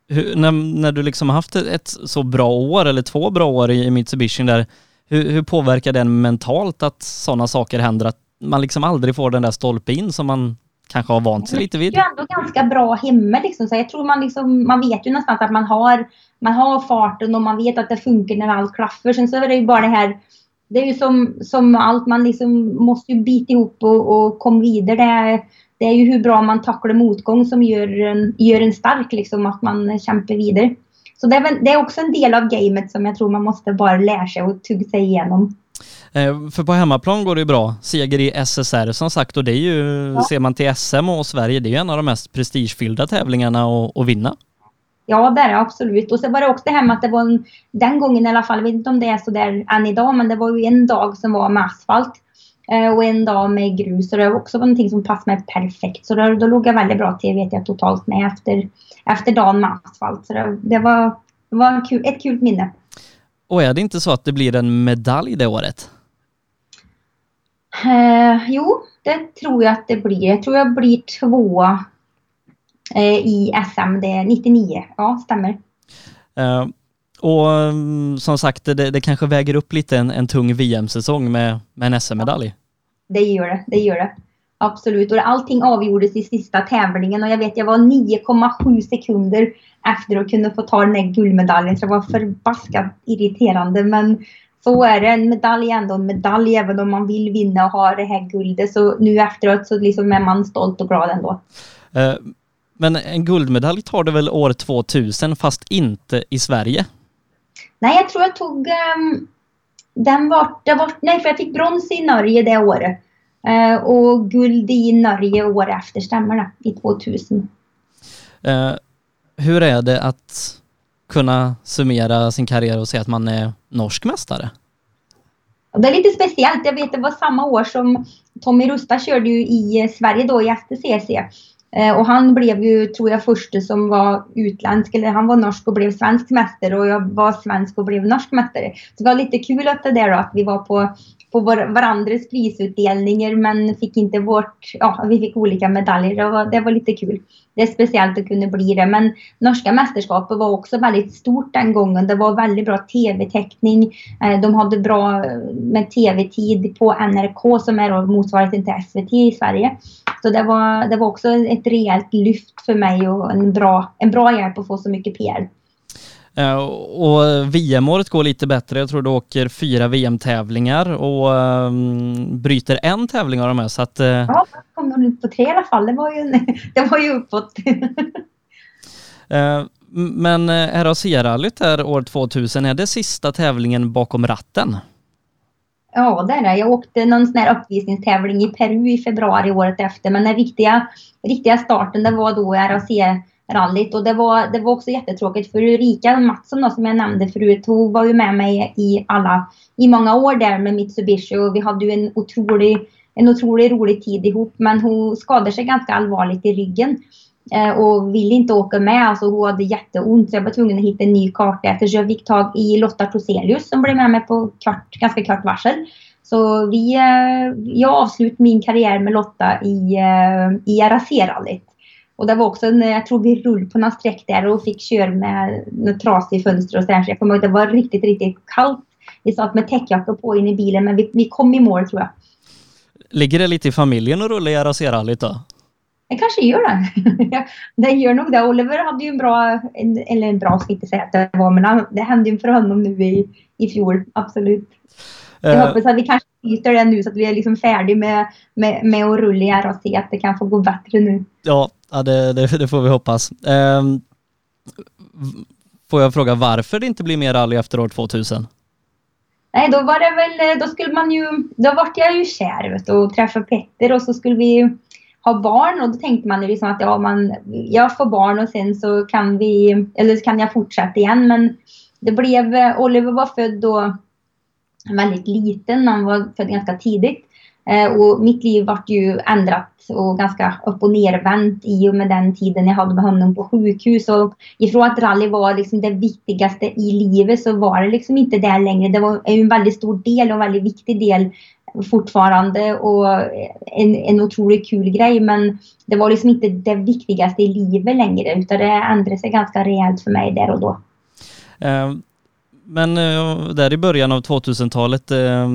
Hur, när, när du liksom har haft ett så bra år, eller två bra år i Mitsubishi där, hur, hur påverkar den mentalt att sådana saker händer? Att man liksom aldrig får den där stolpe in som man kanske har vant sig lite vid? Det är ju ändå ganska bra hemma liksom. Så jag tror man liksom, man vet ju nästan att man har, man har farten och man vet att det funkar när allt klaffar. Sen så är det ju bara det här, det är ju som, som allt, man liksom måste ju bita ihop och, och komma vidare. Det är, det är ju hur bra man tacklar motgång som gör en, gör en stark, liksom, att man kämpar vidare. Så det är, väl, det är också en del av gamet som jag tror man måste bara lära sig och tugga sig igenom. Eh, för på hemmaplan går det ju bra. Seger i SSR som sagt och det är ju, ja. ser man till SM och Sverige, det är ju en av de mest prestigefyllda tävlingarna att, att vinna. Ja, det är det absolut. Och så var det också det här med att det var en, den gången i alla fall, jag vet inte om det är så där än idag, men det var ju en dag som var med asfalt eh, och en dag med grus. Så det var också någonting som passade mig perfekt. Så då, då låg jag väldigt bra till, vet jag, totalt med efter, efter dagen med asfalt. Så det, det var, det var kul, ett kul minne. Och är det inte så att det blir en medalj det året? Eh, jo, det tror jag att det blir. Jag tror jag blir tvåa eh, i SM, det är 99. Ja, stämmer. Eh, och mm, som sagt, det, det kanske väger upp lite en, en tung VM-säsong med, med en SM-medalj. Det gör det, det gör det. Absolut. Och allting avgjordes i sista tävlingen och jag vet jag var 9,7 sekunder efter att kunna få ta den där guldmedaljen så det var förbaskat irriterande men så är det. En medalj är ändå en medalj även om man vill vinna och ha det här guldet. Så nu efteråt så liksom är man stolt och glad ändå. Uh, men en guldmedalj tar du väl år 2000 fast inte i Sverige? Nej, jag tror jag tog um, den var, det var, nej för jag fick brons i Norge det året. Uh, och guld i Norge år efter, stämmer det? I 2000. Uh, eh, hur är det att kunna summera sin karriär och säga att man är norsk mästare? Det är lite speciellt. Jag vet det var samma år som Tommy Rusta körde ju i eh, Sverige då i STCC. Eh, och han blev ju, tror jag, första som var utländsk, eller han var norsk och blev svensk mästare och jag var svensk och blev norsk mästare. Så det var lite kul att det där då, att vi var på på var, varandras prisutdelningar men fick inte vårt, ja vi fick olika medaljer. Det var, det var lite kul. Det är speciellt att kunna bli det. Men norska mästerskapet var också väldigt stort den gången. Det var väldigt bra tv-täckning. Eh, de hade bra eh, med tv-tid på NRK som är motsvarigheten till SVT i Sverige. Så det var, det var också ett rejält lyft för mig och en bra, en bra hjälp att få så mycket PR. Eh, och VM-året går lite bättre. Jag tror du åker fyra VM-tävlingar och um, bryter en tävling av de här. Så att, uh... Ja, kom nog ut på tre i alla fall. Det var ju, det var ju uppåt. uh, men RAC-rallyt här år 2000, är det sista tävlingen bakom ratten? Ja, det är det. Jag åkte någon sån här uppvisningstävling i Peru i februari året efter. Men den riktiga, riktiga starten det var då RAC rallyt. Och det var, det var också jättetråkigt för Ulrika Mattsson då, som jag nämnde förut, hon var ju med mig i alla, i många år där med Mitsubishi och vi hade ju en otrolig, en otroligt rolig tid ihop. Men hon skadade sig ganska allvarligt i ryggen eh, och ville inte åka med. Alltså hon hade jätteont så jag var tvungen att hitta en ny karta så jag fick tag i Lotta Toselius som blev med mig på kvart, ganska kort varsel. Så vi, eh, jag avslutade min karriär med Lotta i, eh, i RAC-rallyt. Och det var också när jag tror vi rullade på någon sträck där och fick köra med något trasigt fönster och sådär. Så jag kommer ihåg att det var riktigt, riktigt kallt. Vi satt med täckjacka på in i bilen men vi, vi kom i mål tror jag. Ligger det lite i familjen att rulla i RAC-rallyt då? Det kanske gör det. det gör nog det. Oliver hade ju en bra, en, eller en bra ska inte säga att det var, men det hände ju för honom nu i, i fjol. Absolut. Jag uh, hoppas att vi kanske byter det nu så att vi är liksom färdiga med, med, med att rulla i RAC, att det kan få gå bättre nu. Ja, Ja, det, det, det får vi hoppas. Um, får jag fråga varför det inte blir mer rally efter år 2000? Nej, då var det väl, då skulle man ju, då vart jag ju kär vet du, och träffade Petter och så skulle vi ha barn och då tänkte man ju liksom att ja, man, jag får barn och sen så kan vi, eller så kan jag fortsätta igen men det blev, Oliver var född då väldigt liten, han var född ganska tidigt. Eh, och mitt liv vart ju ändrat och ganska upp och nervänt i och med den tiden jag hade med honom på sjukhus. Och ifrån att rally var liksom det viktigaste i livet så var det liksom inte det längre. Det var en väldigt stor del och en väldigt viktig del fortfarande och en, en otroligt kul grej men det var liksom inte det viktigaste i livet längre utan det ändrade sig ganska rejält för mig där och då. Um men eh, där i början av 2000-talet, eh,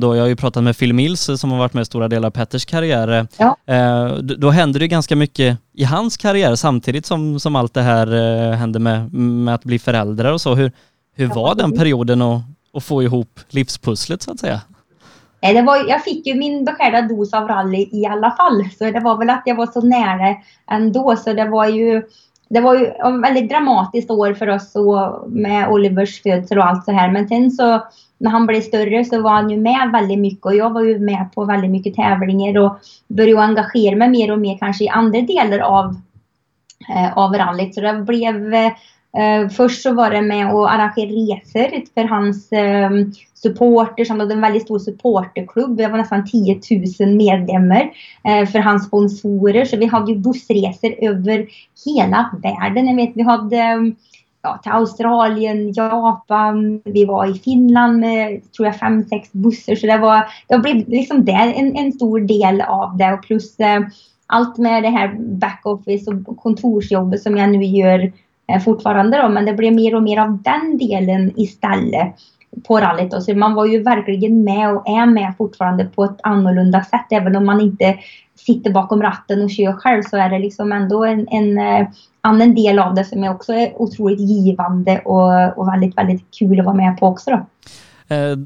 då jag har ju pratat med Phil Mills som har varit med i stora delar av Petters karriär. Ja. Då hände det ganska mycket i hans karriär samtidigt som, som allt det här hände med, med att bli föräldrar och så. Hur, hur var den perioden att, att få ihop livspusslet så att säga? Det var, jag fick ju min beskärda dos av rally i alla fall. Så det var väl att jag var så nära ändå. Så det var ju det var ju ett väldigt dramatiskt år för oss och med Olivers födsel och allt så här. Men sen så när han blev större så var han ju med väldigt mycket och jag var ju med på väldigt mycket tävlingar och började engagera mig mer och mer kanske i andra delar av, eh, av rallyt. Så det blev eh, först så var det med att arrangera resor för hans eh, supporters. Han hade en väldigt stor supporterklubb. Det var nästan 10 000 medlemmar eh, för hans sponsorer. Så vi hade ju bussresor över hela världen. Jag vet, vi hade mm, ja, till Australien, Japan, vi var i Finland med tror jag fem, sex bussar. Så det var, det blev liksom det en, en stor del av det. Och plus eh, allt med det här backoffice och kontorsjobbet som jag nu gör Eh, fortfarande då, men det blev mer och mer av den delen istället på rallyt. Då. Så man var ju verkligen med och är med fortfarande på ett annorlunda sätt. Även om man inte sitter bakom ratten och kör själv så är det liksom ändå en, en uh, annan del av det som är också är otroligt givande och, och väldigt, väldigt kul att vara med på också. Då. Eh,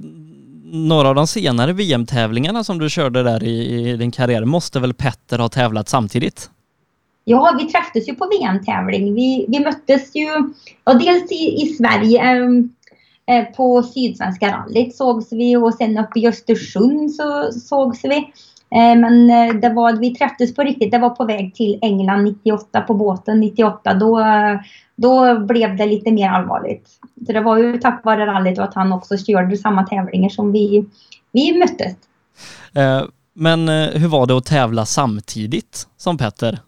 några av de senare VM-tävlingarna som du körde där i, i din karriär måste väl Petter ha tävlat samtidigt? Ja, vi träffades ju på VM-tävling. Vi, vi möttes ju ja, dels i, i Sverige eh, på Sydsvenska rallyt sågs vi och sen uppe i Östersund så sågs vi. Eh, men eh, det var, vi träffades på riktigt. Det var på väg till England 98 på båten 98. Då, då blev det lite mer allvarligt. Så det var ju tack vare rallyt och att han också körde samma tävlingar som vi, vi möttes. Eh, men hur var det att tävla samtidigt som Petter?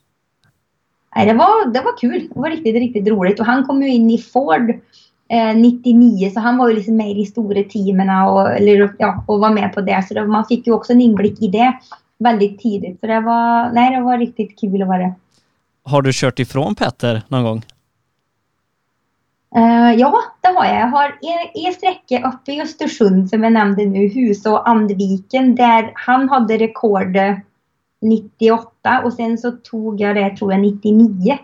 Det, var, det var kul. Det var riktigt, riktigt roligt. Och han kom ju in i Ford eh, 99 så han var ju liksom med i de stora teamen och, eller, ja, och var med på det. Så det, man fick ju också en inblick i det väldigt tidigt. Så det var, nej, det var riktigt kul att vara det. Har du kört ifrån Petter någon gång? Uh, ja, det har jag. Jag har en, en sträcka uppe i Östersund som jag nämnde nu, Hus och Andviken, där han hade rekordet 98 och sen så tog jag det tror jag 99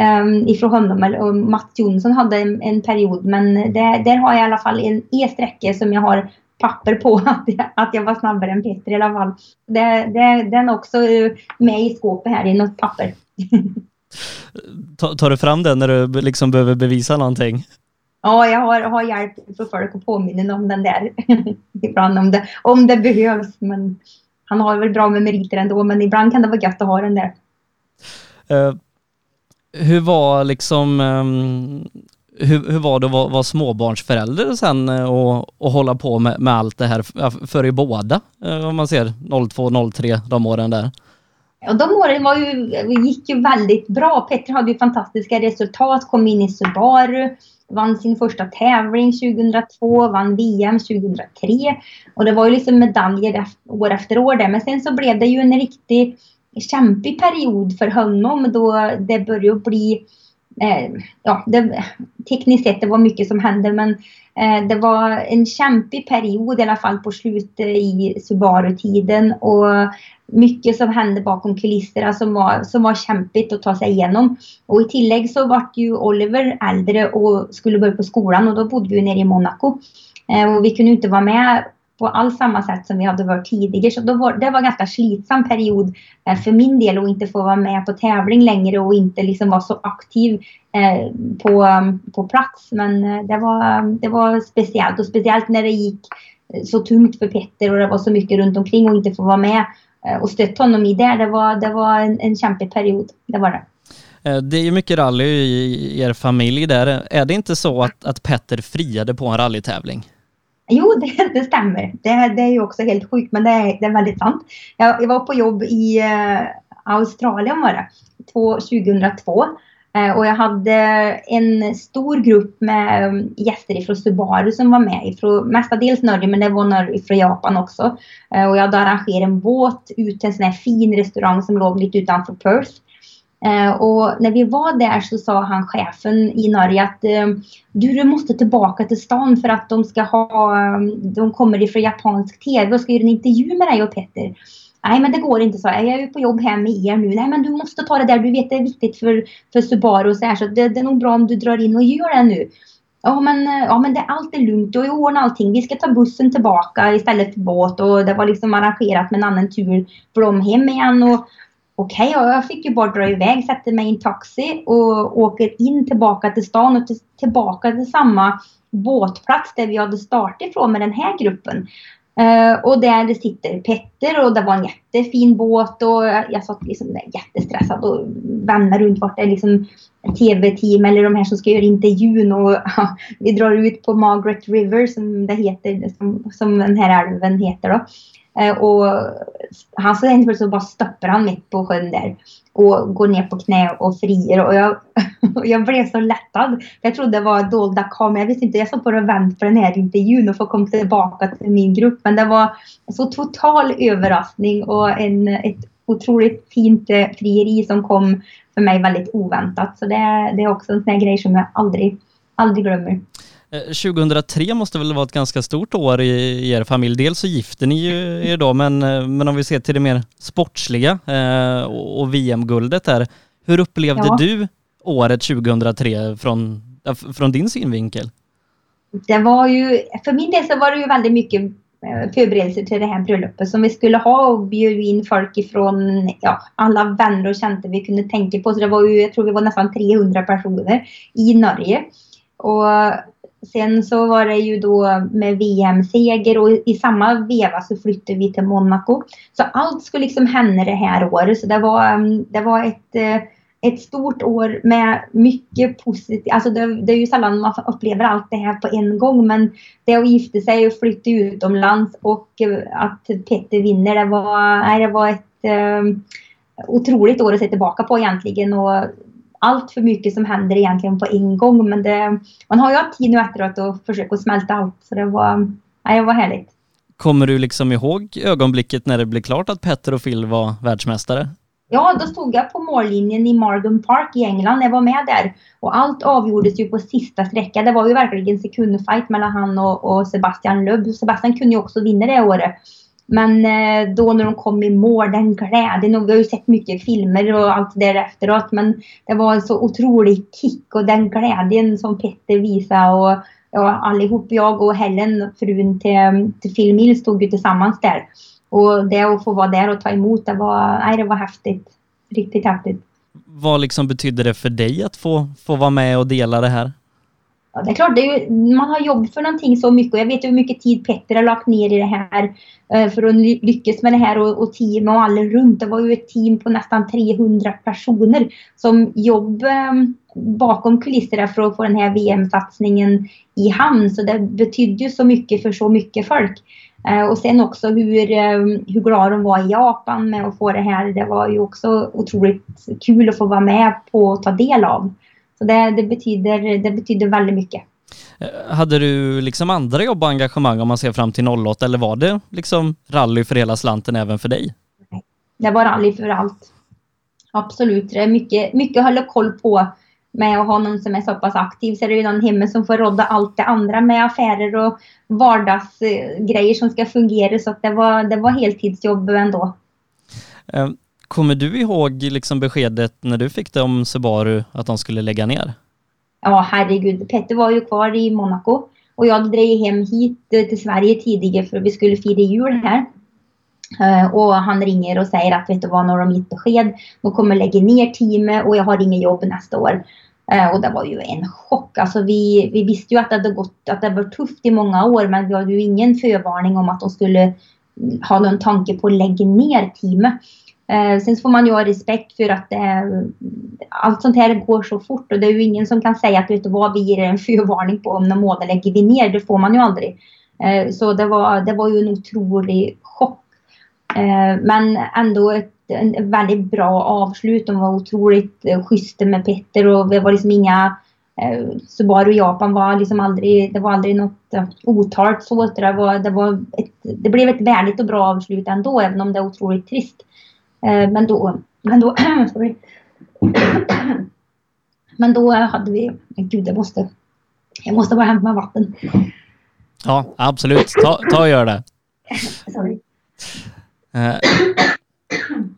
um, ifrån honom. Och Mats Jonsson hade en, en period men det, där har jag i alla fall en e-sträcka som jag har papper på att jag, att jag var snabbare än Peter i alla fall. Det, det, den är också med i skåpet här i något papper. tar du fram den när du liksom behöver bevisa någonting? Ja, jag har, har hjälp för folk att påminna om den där ibland om det, om det behövs. Men han har väl bra med meriter ändå, men ibland kan det vara gött att ha den där. Uh, hur var liksom, um, hur, hur var det att vara, vara småbarnsförälder sen eh, och, och hålla på med, med allt det här för er båda? Eh, om man ser 02, 03, de åren där. Ja, de åren var ju, gick ju väldigt bra. Petter hade ju fantastiska resultat, kom in i Subaru vann sin första tävling 2002, vann VM 2003. Och det var ju liksom medaljer år efter år där. Men sen så blev det ju en riktig kämpig period för honom då det började bli eh, ja, det, tekniskt sett det var mycket som hände men eh, det var en kämpig period i alla fall på slutet i Subaru-tiden och mycket som hände bakom kulisserna som var, som var kämpigt att ta sig igenom. Och i tillägg så vart ju Oliver äldre och skulle börja på skolan och då bodde vi nere i Monaco. Eh, och vi kunde inte vara med på alls samma sätt som vi hade varit tidigare. Så då var, det var en ganska slitsam period eh, för min del att inte få vara med på tävling längre och inte liksom vara så aktiv eh, på, på plats. Men eh, det, var, det var speciellt och speciellt när det gick eh, så tungt för Petter och det var så mycket runt omkring och inte få vara med Eh, och stötta honom i det. Det var, det var en, en kämpig period. Det var det. Eh, det är ju mycket rally i er familj där. Är det inte så att, att Petter friade på en rallytävling? Jo, det, det stämmer. Det, det, är ju också helt sjukt, men det är, det är väldigt sant. Jag, jag var på jobb i uh, Australien var det, 2002. Eh, och jag hade en stor grupp med um, gäster ifrån Subaru som var med. Ifrån, mestadels Norge, men det var några från Japan också. Eh, och jag hade arrangerat en båt ut till en sån här fin restaurang som låg lite utanför Perth. Eh, och när vi var där så sa han chefen i Norge att eh, du, du måste tillbaka till stan för att de ska ha, eh, de kommer ifrån japansk tv och ska göra en intervju med dig och Petter. Nej men det går inte så. Jag är ju på jobb här med er nu. Nej men du måste ta det där. Du vet det är viktigt för, för Subaru och så här. Så det, det är nog bra om du drar in och gör det nu. Ja men, eh, ja, men det, allt är lugnt och jag ordnat allting. Vi ska ta bussen tillbaka istället för båt och det var liksom arrangerat med en annan tur för dem hem igen. Och, Okej, okay, jag fick ju bara dra iväg, sätta mig i en taxi och åker in tillbaka till stan och till, tillbaka till samma båtplats där vi hade startat ifrån med den här gruppen. Uh, och där det sitter Petter och det var en jättefin båt och jag satt liksom jättestressad och vände runt vart det är liksom tv-team eller de här som ska göra intervjun och ja, vi drar ut på Margaret River som det heter, som, som den här älven heter då. Eh, och han så helt så bara stoppar han mitt på sjön där och går ner på knä och frier. Och jag, och jag blev så lättad. Jag trodde det var dolda kameror. Jag visste inte. Jag satt bara och väntade på den här intervjun och få komma tillbaka till min grupp. Men det var så total överraskning och en, ett otroligt fint eh, frieri som kom för mig väldigt oväntat. Så det, det är också en sån här grej som jag aldrig, aldrig glömmer. 2003 eh, måste väl vara ett ganska stort år i, i er familj. Dels så gifter ni ju er då, men, eh, men om vi ser till det mer sportsliga eh, och, och VM-guldet där. Hur upplevde ja. du året 2003 från, från din synvinkel? Det var ju, för min del så var det ju väldigt mycket Eh, förberedelser till det här bröllopet som vi skulle ha och bjöd in folk ifrån ja, alla vänner och kända vi kunde tänka på. Så det var ju, jag tror vi var nästan 300 personer i Norge. Och Sen så var det ju då med VM-seger och i samma veva så flyttade vi till Monaco. Så allt skulle liksom hända det här året. Så det var, mm, det var ett, eh, ett stort år med mycket positivt. Alltså det, det, är ju sällan man upplever allt det här på en gång. Men det att gifta sig och flytta utomlands och eh, att Petter vinner, det var, nej, det var ett um, otroligt år att se tillbaka på egentligen. Och allt för mycket som händer egentligen på en gång. Men det, man har ju haft tid nu efteråt att försöka smälta allt. Så det var, nej, det var härligt. Kommer du liksom ihåg ögonblicket när det blev klart att Petter och Phil var världsmästare? Ja, då stod jag på mållinjen i Margam Park i England. Jag var med där. Och allt avgjordes ju på sista sträckan. Det var ju verkligen sekundfight mellan han och, och Sebastian Lubb. Sebastian kunde ju också vinna det året. Men eh, då när de kom i mål, den glädjen, och vi har ju sett mycket filmer och allt där efteråt. men det var en så otrolig kick och den glädjen som Petter visade och och allihop, jag och Helen, frun till, till Phil Mills, stod ju tillsammans där. Och det att få vara där och ta emot, det var, nej, det var häftigt. Riktigt häftigt. Vad liksom betydde det för dig att få, få vara med och dela det här? Ja, det är klart, det är ju, man har jobb för någonting så mycket och jag vet hur mycket tid Petter har lagt ner i det här eh, för att lyckas med det här och, och team och alla runt. Det var ju ett team på nästan 300 personer som jobb eh, bakom kulisserna för att få den här VM-satsningen i hamn. Så det betydde ju så mycket för så mycket folk. Eh, och sen också hur, hur glad de var i Japan med att få det här. Det var ju också otroligt kul att få vara med på och ta del av. Så det, det, betyder, det betyder väldigt mycket. Eh, hade du liksom andra jobb och engagemang om man ser fram till 08 eller var det liksom rally för hela slanten även för dig? Nej, det var rally för allt. Absolut. Det är mycket, mycket hålla koll på med att ha någon som är så pass aktiv så är det ju någon hemma som får råda allt det andra med affärer och vardagsgrejer som ska fungera så att det var, det var heltidsjobb ändå. Eh, Kommer du ihåg liksom beskedet när du fick det om Subaru att de skulle lägga ner? Ja, herregud. Petter var ju kvar i Monaco och jag drev hem hit till Sverige tidigare för att vi skulle fira jul här. Eh, och han ringer och säger att vet du vad, nu har de gett besked. De kommer lägga ner teamet och jag har inget jobb nästa år. Eh, och det var ju en chock. Alltså vi, vi visste ju att det hade gått, att det var tufft i många år men vi hade ju ingen förvarning om att de skulle mm, ha någon tanke på att lägga ner teamet. Eh, sen får man ju ha respekt för att det, allt sånt här går så fort och det är ju ingen som kan säga att vet du vad, vi ger en förvarning på om någon månad lägger vi ner. Det får man ju aldrig. Så det var, det var ju en otrolig men ändå ett en väldigt bra avslut. De var otroligt eh, schyssta med Petter och det var liksom inga eh, Subaru Japan var liksom aldrig, det var aldrig något eh, otalt så. Det, var, det, var ett, det blev ett värdigt och bra avslut ändå, även om det är otroligt trist. Eh, men då, men då, men då hade vi, gud jag måste, jag måste bara hämta vatten. Ja, absolut. Ta, ta och gör det. sorry. Eh,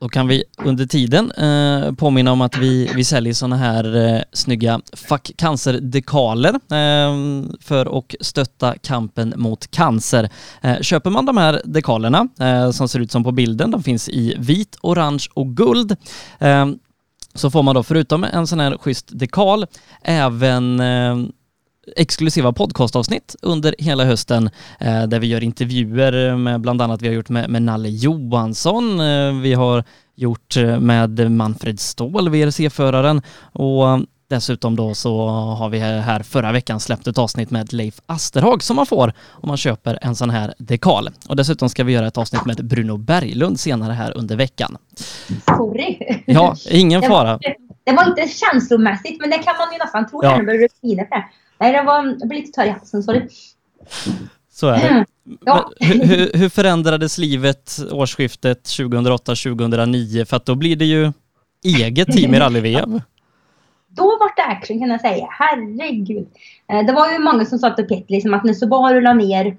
då kan vi under tiden eh, påminna om att vi, vi säljer sådana här eh, snygga Fuck cancer-dekaler eh, för att stötta kampen mot cancer. Eh, köper man de här dekalerna eh, som ser ut som på bilden, de finns i vit, orange och guld, eh, så får man då förutom en sån här schysst dekal även eh, exklusiva podcastavsnitt under hela hösten eh, där vi gör intervjuer med bland annat vi har gjort med, med Nalle Johansson, eh, vi har gjort eh, med Manfred Ståhl, VRC-föraren och Dessutom då så har vi här förra veckan släppt ett avsnitt med Leif Asterhag som man får om man köper en sån här dekal. Och dessutom ska vi göra ett avsnitt med Bruno Berglund senare här under veckan. Sorry. Ja, ingen fara. Det var inte känslomässigt, men det kan man ju nästan tro Ja. när det blir för. Nej, det var, jag blev lite torr i halsen, sorry. Så är det. Ja. Men Hur, hur, hur förändrades livet årsskiftet 2008-2009? För att då blir det ju eget team i rally-VM. Då var det action kan jag säga. Herregud. Eh, Det var ju många som sa till Petter liksom att när Subaru la ner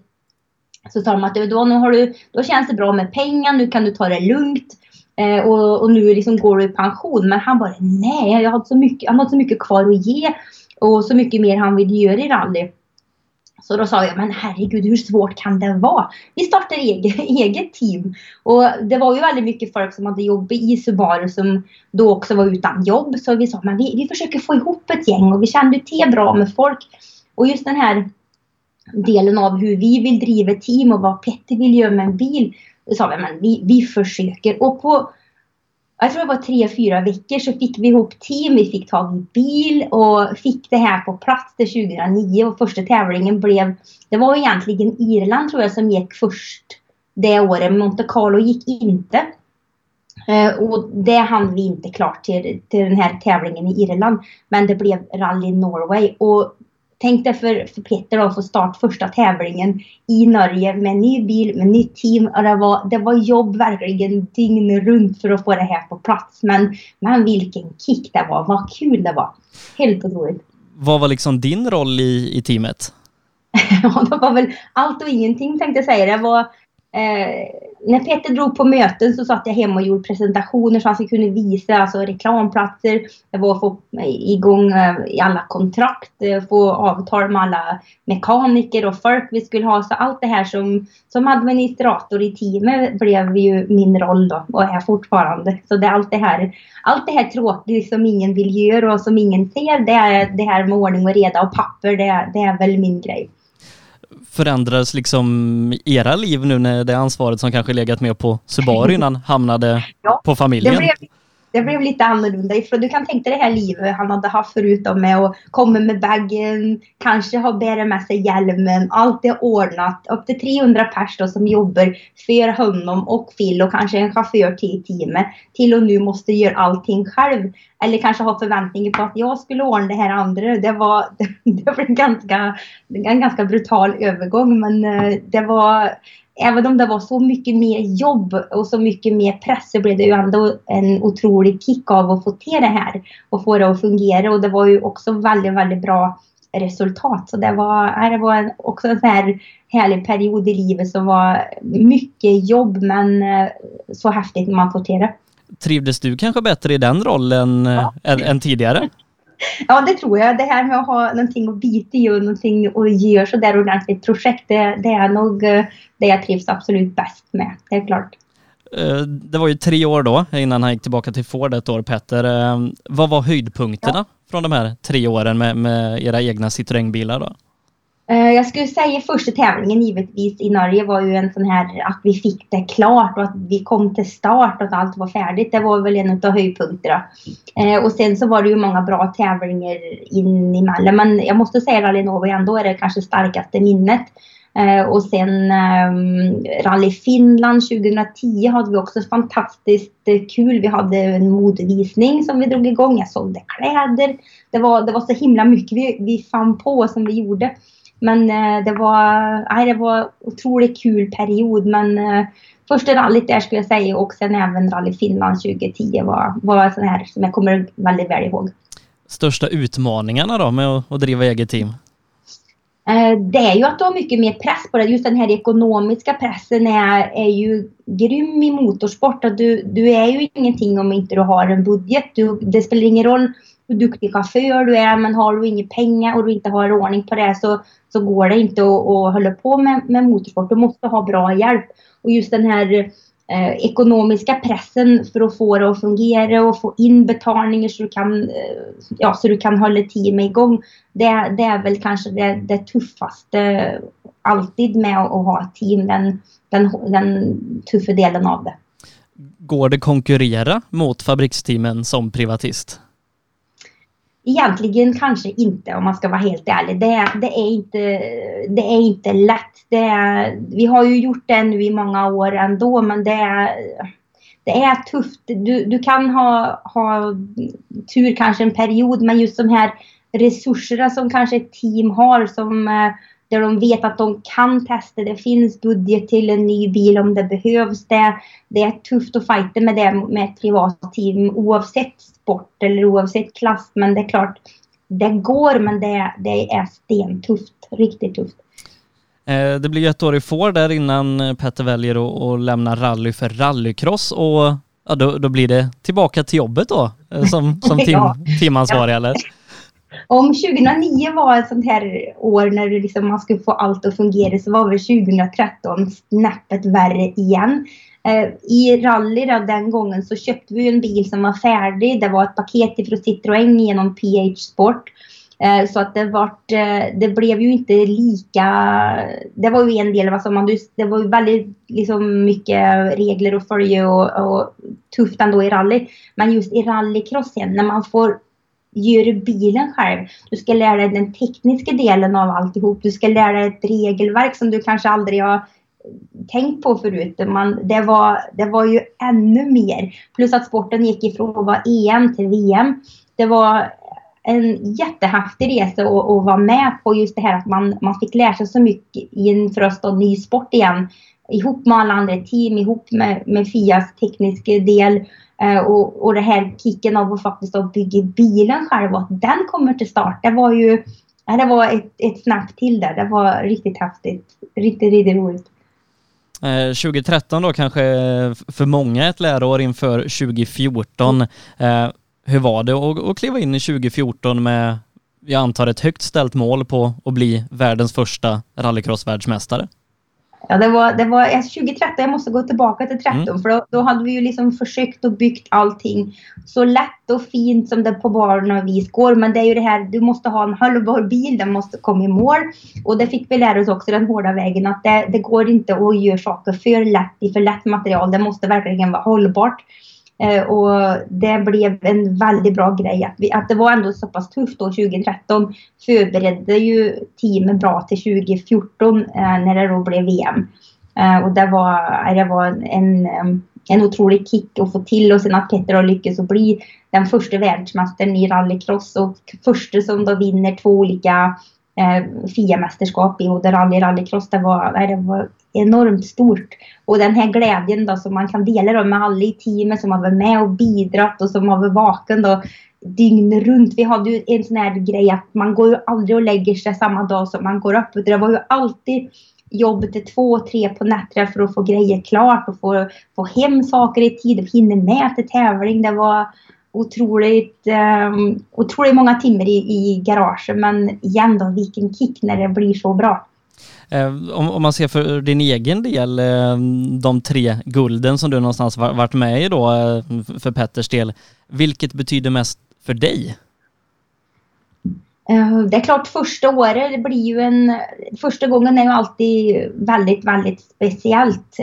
så sa de att då, nu har du, då känns det bra med pengar, nu kan du ta det lugnt. Eh, och, och nu liksom går du i pension. Men han bara nej, jag har så mycket, han har så mycket kvar att ge. Och så mycket mer han vill göra i rally. Så då sa jag, men herregud hur svårt kan det vara? Vi startar eget, eget team. Och det var ju väldigt mycket folk som hade jobb i Subaru som då också var utan jobb. Så vi sa, men vi, vi försöker få ihop ett gäng och vi kände till bra med folk. Och just den här delen av hur vi vill driva team och vad Petter vill göra med en bil. Då sa vi, men vi, vi försöker. Och på, jag tror det var tre, fyra veckor så fick vi ihop team, vi fick tag i bil och fick det här på plats till 2009 och första tävlingen blev, det var egentligen Irland tror jag som gick först det året, Monte Carlo gick inte. Eh, och det hann vi inte klart till, till den här tävlingen i Irland. Men det blev Rally Norway. Och tänk dig för, för Peter att få start första tävlingen i Norge med ny bil, med nytt team. Och det, var, det var jobb verkligen dygnet runt för att få det här på plats. Men, men vilken kick det var. Vad kul det var. Helt otroligt. Vad var liksom din roll i, i teamet? Ja, det var väl allt och ingenting tänkte jag säga. Det var, eh, när Peter drog på möten så satt jag hemma och gjorde presentationer så han kunde visa alltså, reklamplatser. Det var att få igång eh, i alla kontrakt, eh, få avtal med alla mekaniker och folk vi skulle ha. Så allt det här som, som administrator i teamet blev ju min roll då och är fortfarande. Så det är allt det här, allt det här tråkiga som ingen vill göra och som ingen ser, det är det här med ordning och reda och papper, det, det är väl min grej. Förändrades liksom era liv nu när det ansvaret som kanske legat mer på Subaru innan hamnade Ja, på familjen? Det blev, det blev lite annorlunda. För du kan tänka dig det här livet han hade haft förut med att komma med bagen, kanske ha bära med sig hjälmen, allt är ordnat. Upp till 300 personer som jobbar för honom och Phil och kanske en chaufför till teamet. Till och nu måste göra allting själv. Eller kanske ha förväntningar på att jag skulle ordna det här andra. Det var det var en ganska, en ganska brutal övergång men eh, det var även om det var så mycket mer jobb och så mycket mer press så blev det ju ändå en otrolig kick av att få till det här och få det att fungera och det var ju också väldigt, väldigt bra resultat. Så det var, det var en, också en sån här härlig period i livet som var mycket jobb men eh, så häftigt när man får till det. Trivdes du kanske bättre i den rollen ja. än, än tidigare? Ja, det tror jag. Det här med att ha någonting att bita i och någonting att göra sådär ordentligt projekt, det, det är nog eh, det jag trivs absolut bäst med. Det är klart. Eh, Det var ju tre år då innan han gick tillbaka till Ford ett år, Petter. Eh, Vad var höjdpunkterna från de här tre åren med, med era egna Citroën-bilar då? Eh, jag skulle säga första tävlingen givetvis i Norge var ju en sån här att vi fick det klart och att vi kom till start och att allt var färdigt. Det var väl en av höjdpunkterna. Eh, och sen så var det ju många bra tävlingar in emellan. Men jag måste säga Rally Novi ändå är det kanske starkaste minnet. Eh, och sen ehm, Rally Finland 2010 hade vi också fantastiskt kul. Vi hade en modevisning som vi drog igång. Jag sålde kläder. Det var, det var så himla mycket vi, vi fann på som vi gjorde. Men eh, det var, nej, det var otroligt kul period. Men eh, första rallyt där skulle jag säga och sen även Rally Finland 2010 var, var sån här som jag kommer väldigt väl ihåg. Största utmaningarna då med att, att driva eget team? Eh, det är ju att du har mycket mer press på det. Just den här ekonomiska pressen är, är ju grym i motorsport. Du, du är ju ingenting om inte du har en budget. Du, det spelar ingen roll hur duktig chaufför du är, men har du inga pengar och du inte har ordning på det så, så går det inte att, att hålla på med, med motorsport. Du måste ha bra hjälp. Och just den här eh, ekonomiska pressen för att få det att fungera och få in betalningar så du kan, eh, ja, så du kan hålla teamet igång. Det, det är väl kanske det, det tuffaste alltid med att, att ha ett team, den, den, den tuffa delen av det. Går det konkurrera mot fabriksteamen som privatist? Egentligen kanske inte om man ska vara helt ärlig. Det, det, är, inte, det är inte lätt. Det är, vi har ju gjort det nu i många år ändå men det är, det är tufft. Du, du kan ha, ha tur kanske en period men just de här resurserna som kanske ett team har som eh, där de vet att de kan testa. Det finns budget till en ny bil om det behövs. Det, det är tufft att fighta med det med ett privat team oavsett sport eller oavsett klass. Men det är klart, det går men det, det är stentufft. Riktigt tufft. Eh, det blir ett år i får där innan Petter väljer att lämna rally för rallycross och ja, då, då blir det tillbaka till jobbet då eh, som, som team, ja. teamansvarig eller? Om 2009 var ett sånt här år när du liksom man skulle få allt att fungera så var väl 2013 snäppet värre igen. Eh, I rally då, den gången så köpte vi en bil som var färdig. Det var ett paket från Citroën genom PH Sport. Eh, så att det, vart, eh, det blev ju inte lika... Det var ju en del, alltså man, det var ju väldigt liksom, mycket regler att följa och, och tufft ändå i rally. Men just i rallycrossen, när man får gör bilen själv. Du ska lära dig den tekniska delen av alltihop. Du ska lära dig ett regelverk som du kanske aldrig har tänkt på förut. Man, det, var, det var ju ännu mer. Plus att sporten gick ifrån att vara EM till VM. Det var en jättehäftig resa att, vara med på just det här att man, man fick lära sig så mycket inför att stå ny sport igen. Ihop med alla andra team, ihop med, med Fias tekniska del. Eh, och, och det här kicken av att faktiskt att bygga bilen själv och att den kommer till start. Det var ju det var ett, ett snack till där. Det var riktigt häftigt. Riktigt, riktigt roligt. Eh, 2013 då kanske för många ett läroår inför 2014. Eh, hur var det att, att kliva in i 2014 med, jag antar ett högt ställt mål på att bli världens första rallycrossvärldsmästare? Ja, det var, det var 2013, jag måste gå tillbaka till 13 mm. för då, då, hade vi ju liksom försökt och byggt allting så lätt och fint som det på och vis går. Men det är ju det här, du måste ha en hållbar bil, den måste komma i mål. Och det fick vi lära oss också den hårda vägen att det, det går inte att göra saker för lätt i för lätt material. Det måste verkligen vara hållbart. Eh, och det blev en väldigt bra grej att, vi, att det var ändå så pass tufft då 2013. Förberedde ju teamet bra till 2014 eh, när det då blev VM. Eh, och det var, eh, det var en, eh, en otrolig kick att få till och sen att Petter har lyckats att bli den första världsmästaren i rallycross och första som då vinner två olika eh, FIA-mästerskap i både rally-rallycross. Det var, det var enormt stort. Och den här glädjen då som man kan dela då med alla i teamet som har varit med och bidragit och som har varit vaken då dygn runt. Vi hade ju en sån här grej att man går ju aldrig och lägger sig samma dag som man går upp. Det var ju alltid jobb till två, tre på nätterna för att få grejer klart och få, få hem saker i tid och hinna med till tävling. Det var otroligt, um, otroligt många timmar i, i garaget men igen då vilken kick när det blir så bra. Eh, om, om, man ser för din egen del, eh, de tre gulden som du någonstans varit med i då för Petters del, vilket betyder mest för dig? Det är klart första året, det blir ju en... Första gången är ju alltid väldigt, väldigt speciellt.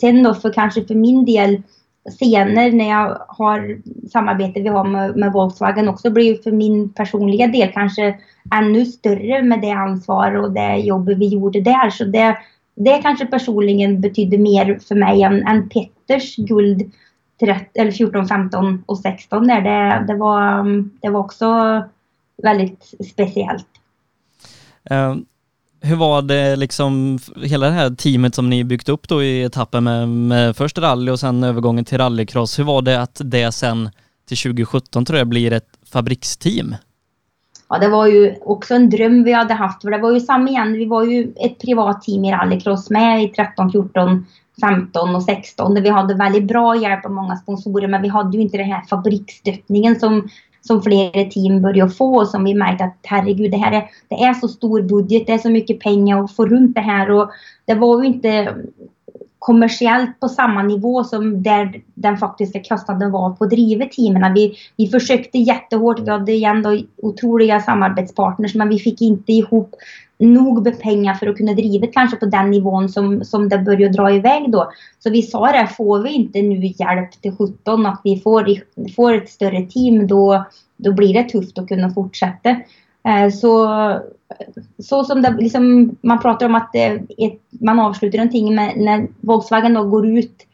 Sen då för kanske för min del Scener när jag har samarbete vi har med, med Volkswagen också blir för min personliga del kanske ännu större med det ansvar och det jobbet vi gjorde där. Så det, det kanske personligen betydde mer för mig än, än Petters guld 30, eller 14, 15 och 16 där. Det, det, var, det var också väldigt speciellt. Um hur var det liksom, hela det här teamet som ni byggt upp då i etappen med, med först rally och sen övergången till rallycross. Hur var det att det sen till 2017 tror jag blir ett fabriksteam? Ja, det var ju också en dröm vi hade haft. För det var ju samma igen. Vi var ju ett privat team i rallycross med i 13, 14, 15 och 16 där vi hade väldigt bra hjälp av många sponsorer men vi hade ju inte den här fabriksstöttningen som som flera team börjar få och som vi märkte att herregud, det här är, det är så stor budget, det är så mycket pengar att få runt det här och det var ju inte kommersiellt på samma nivå som där den faktiska kostnaden var på drivet teamen. Vi, vi försökte jättehårt, vi hade ändå otroliga samarbetspartners men vi fick inte ihop nog med pengar för att kunna driva kanske på den nivån som, som det började dra iväg då. Så vi sa det, får vi inte nu hjälp till 17 att vi får, får ett större team då, då blir det tufft att kunna fortsätta. Eh, så, så som det, liksom, man pratar om att det, ett, man avslutar någonting med, när Volkswagen då går ut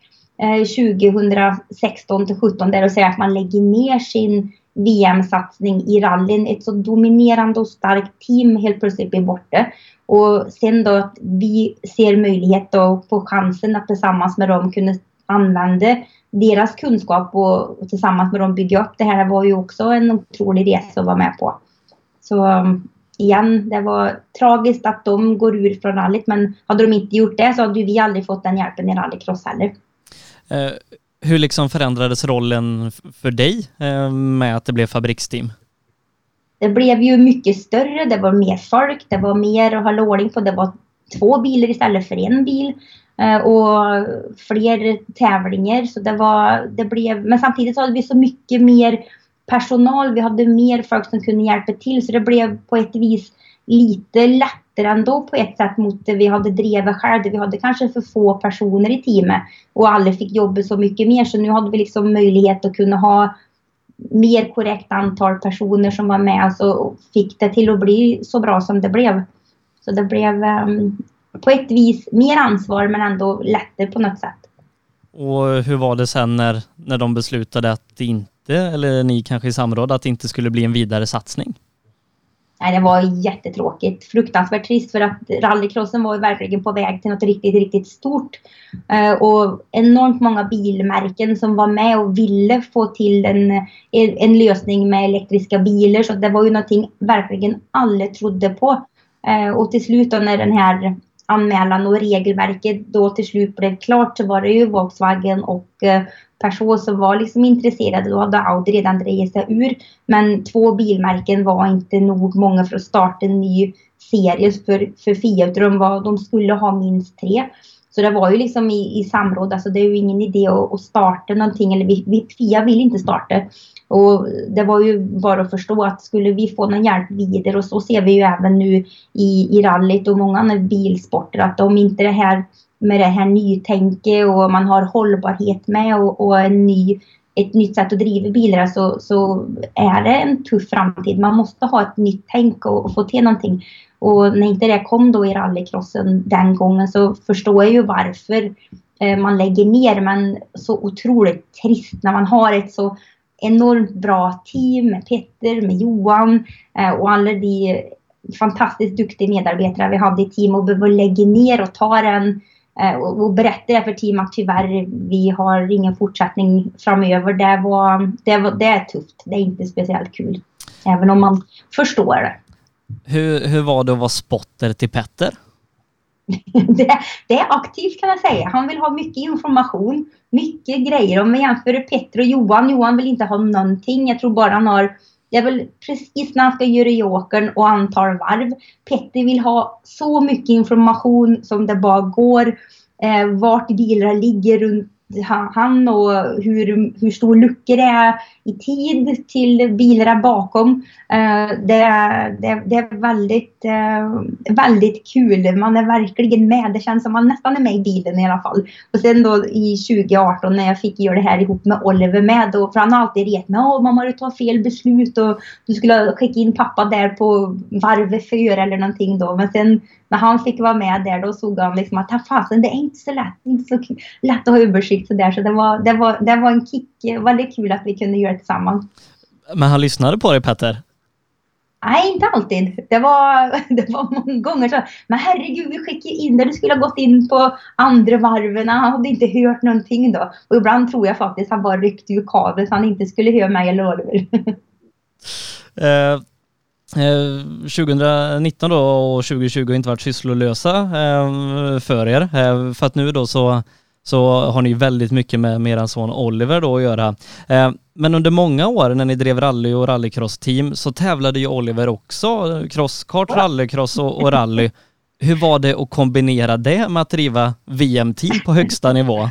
eh, 2016 till 17 där och säger att man lägger ner sin VM-satsning i rallyn. Ett så dominerande och starkt team helt plötsligt blir borta. Och sen då att vi ser möjlighet och får chansen att tillsammans med dem kunna använda deras kunskap och, och tillsammans med dem bygga upp det här det var ju också en otrolig resa att vara med på. Så um, igen, det var tragiskt att de går ur från rallyt men hade de inte gjort det så hade vi aldrig fått den hjälpen i rallycross heller. Uh, hur liksom förändrades rollen för dig uh, med att det blev fabriksteam? Det blev ju mycket större, det var mer folk, det var mer att hålla ordning på, det var två bilar istället för en bil. Eh, och fler tävlingar. Så det var, det blev, men samtidigt så hade vi så mycket mer personal. Vi hade mer folk som kunde hjälpa till så det blev på ett vis lite lättare ändå på ett sätt mot det vi hade drivit själv. Vi hade kanske för få personer i teamet och alla fick jobba så mycket mer. Så nu hade vi liksom möjlighet att kunna ha mer korrekt antal personer som var med oss och fick det till att bli så bra som det blev. Så det blev um, på ett vis mer ansvar men ändå lättare på något sätt. Och hur var det sen när, när de beslutade att det inte, eller ni kanske i samråd, att det inte skulle bli en vidare satsning? Nej, det var jättetråkigt. Fruktansvärt trist för att rallycrossen var verkligen på väg till något riktigt, riktigt stort. Eh, och enormt många bilmärken som var med och ville få till en, en lösning med elektriska bilar. Så det var ju någonting verkligen alla trodde på. Eh, och till slut då när den här anmälan och regelverket då till slut blev klart så var det ju Volkswagen och eh, Peugeot som var liksom intresserade. Då hade Audi redan dragit sig ur. Men två bilmärken var inte nog många för att starta en ny serie för, för Fiat. De, var, de skulle ha minst tre. Så det var ju liksom i, i samråd, alltså det är ju ingen idé att, att starta någonting, eller vi, vi, Fia vill inte starta. Och det var ju bara att förstå att skulle vi få någon hjälp vidare och så ser vi ju även nu i, i rallyt och många andra bilsporter att om inte det här med det här nytänket och man har hållbarhet med och, och en ny, ett nytt sätt att driva bilar så, så är det en tuff framtid. Man måste ha ett nytt tänk och, och få till någonting. Och när inte det kom då i rallycrossen den gången så förstår jag ju varför eh, man lägger ner. Men så otroligt trist när man har ett så enormt bra team med Petter, med Johan eh, och alla de fantastiskt duktiga medarbetare vi hade i team och behöver lägga ner och ta den eh, och berätta det för team att tyvärr vi har ingen fortsättning framöver. Det, var, det, var, det är tufft. Det är inte speciellt kul. Även om man förstår det. Hur, hur var det att vara spotter till Petter? det, det, är aktivt kan jag säga. Han vill ha mycket information, mycket grejer. Om vi jämför Petter och Johan, Johan vill inte ha någonting. Jag tror bara han har, det är väl precis när han ska göra jokern och antal varv. Petter vill ha så mycket information som det bara går. Eh, vart bilar ligger runt han och hur, hur stor lucka det är i tid till bilarna bakom. Eh, det, det, det, är väldigt, eh, väldigt kul. Man är verkligen med. Det känns som man nästan är med i bilen i alla fall. Och sen då i 2018 när jag fick göra det här ihop med Oliver med. Då, för han har alltid retat mig. Åh mamma du tar fel beslut och du skulle skicka in pappa där på varvet för eller någonting då. Men sen när han fick vara med där då såg han liksom att fasen det är inte så lätt, inte så lätt att ha översikt sådär. Så det var, det, var, det var en kick, väldigt kul att vi kunde göra det tillsammans. Men han lyssnade på dig Petter? Nej, inte alltid. Det var, det var många gånger så. Men herregud, vi skickade in det. Du skulle ha gått in på andra varven. Han hade inte hört någonting då. Och ibland tror jag faktiskt han bara ryckte ur kabeln så han inte skulle höra mig eller Oliver. Uh, 2019 då och 2020 har inte varit sysslolösa eh, för er. Eh, för att nu då så, så har ni väldigt mycket med, med er son Oliver då att göra. Eh, men under många år när ni drev rally och rallycross-team så tävlade ju Oliver också, crosskart, rallycross och, och rally. Hur var det att kombinera det med att driva VM-team på högsta nivå?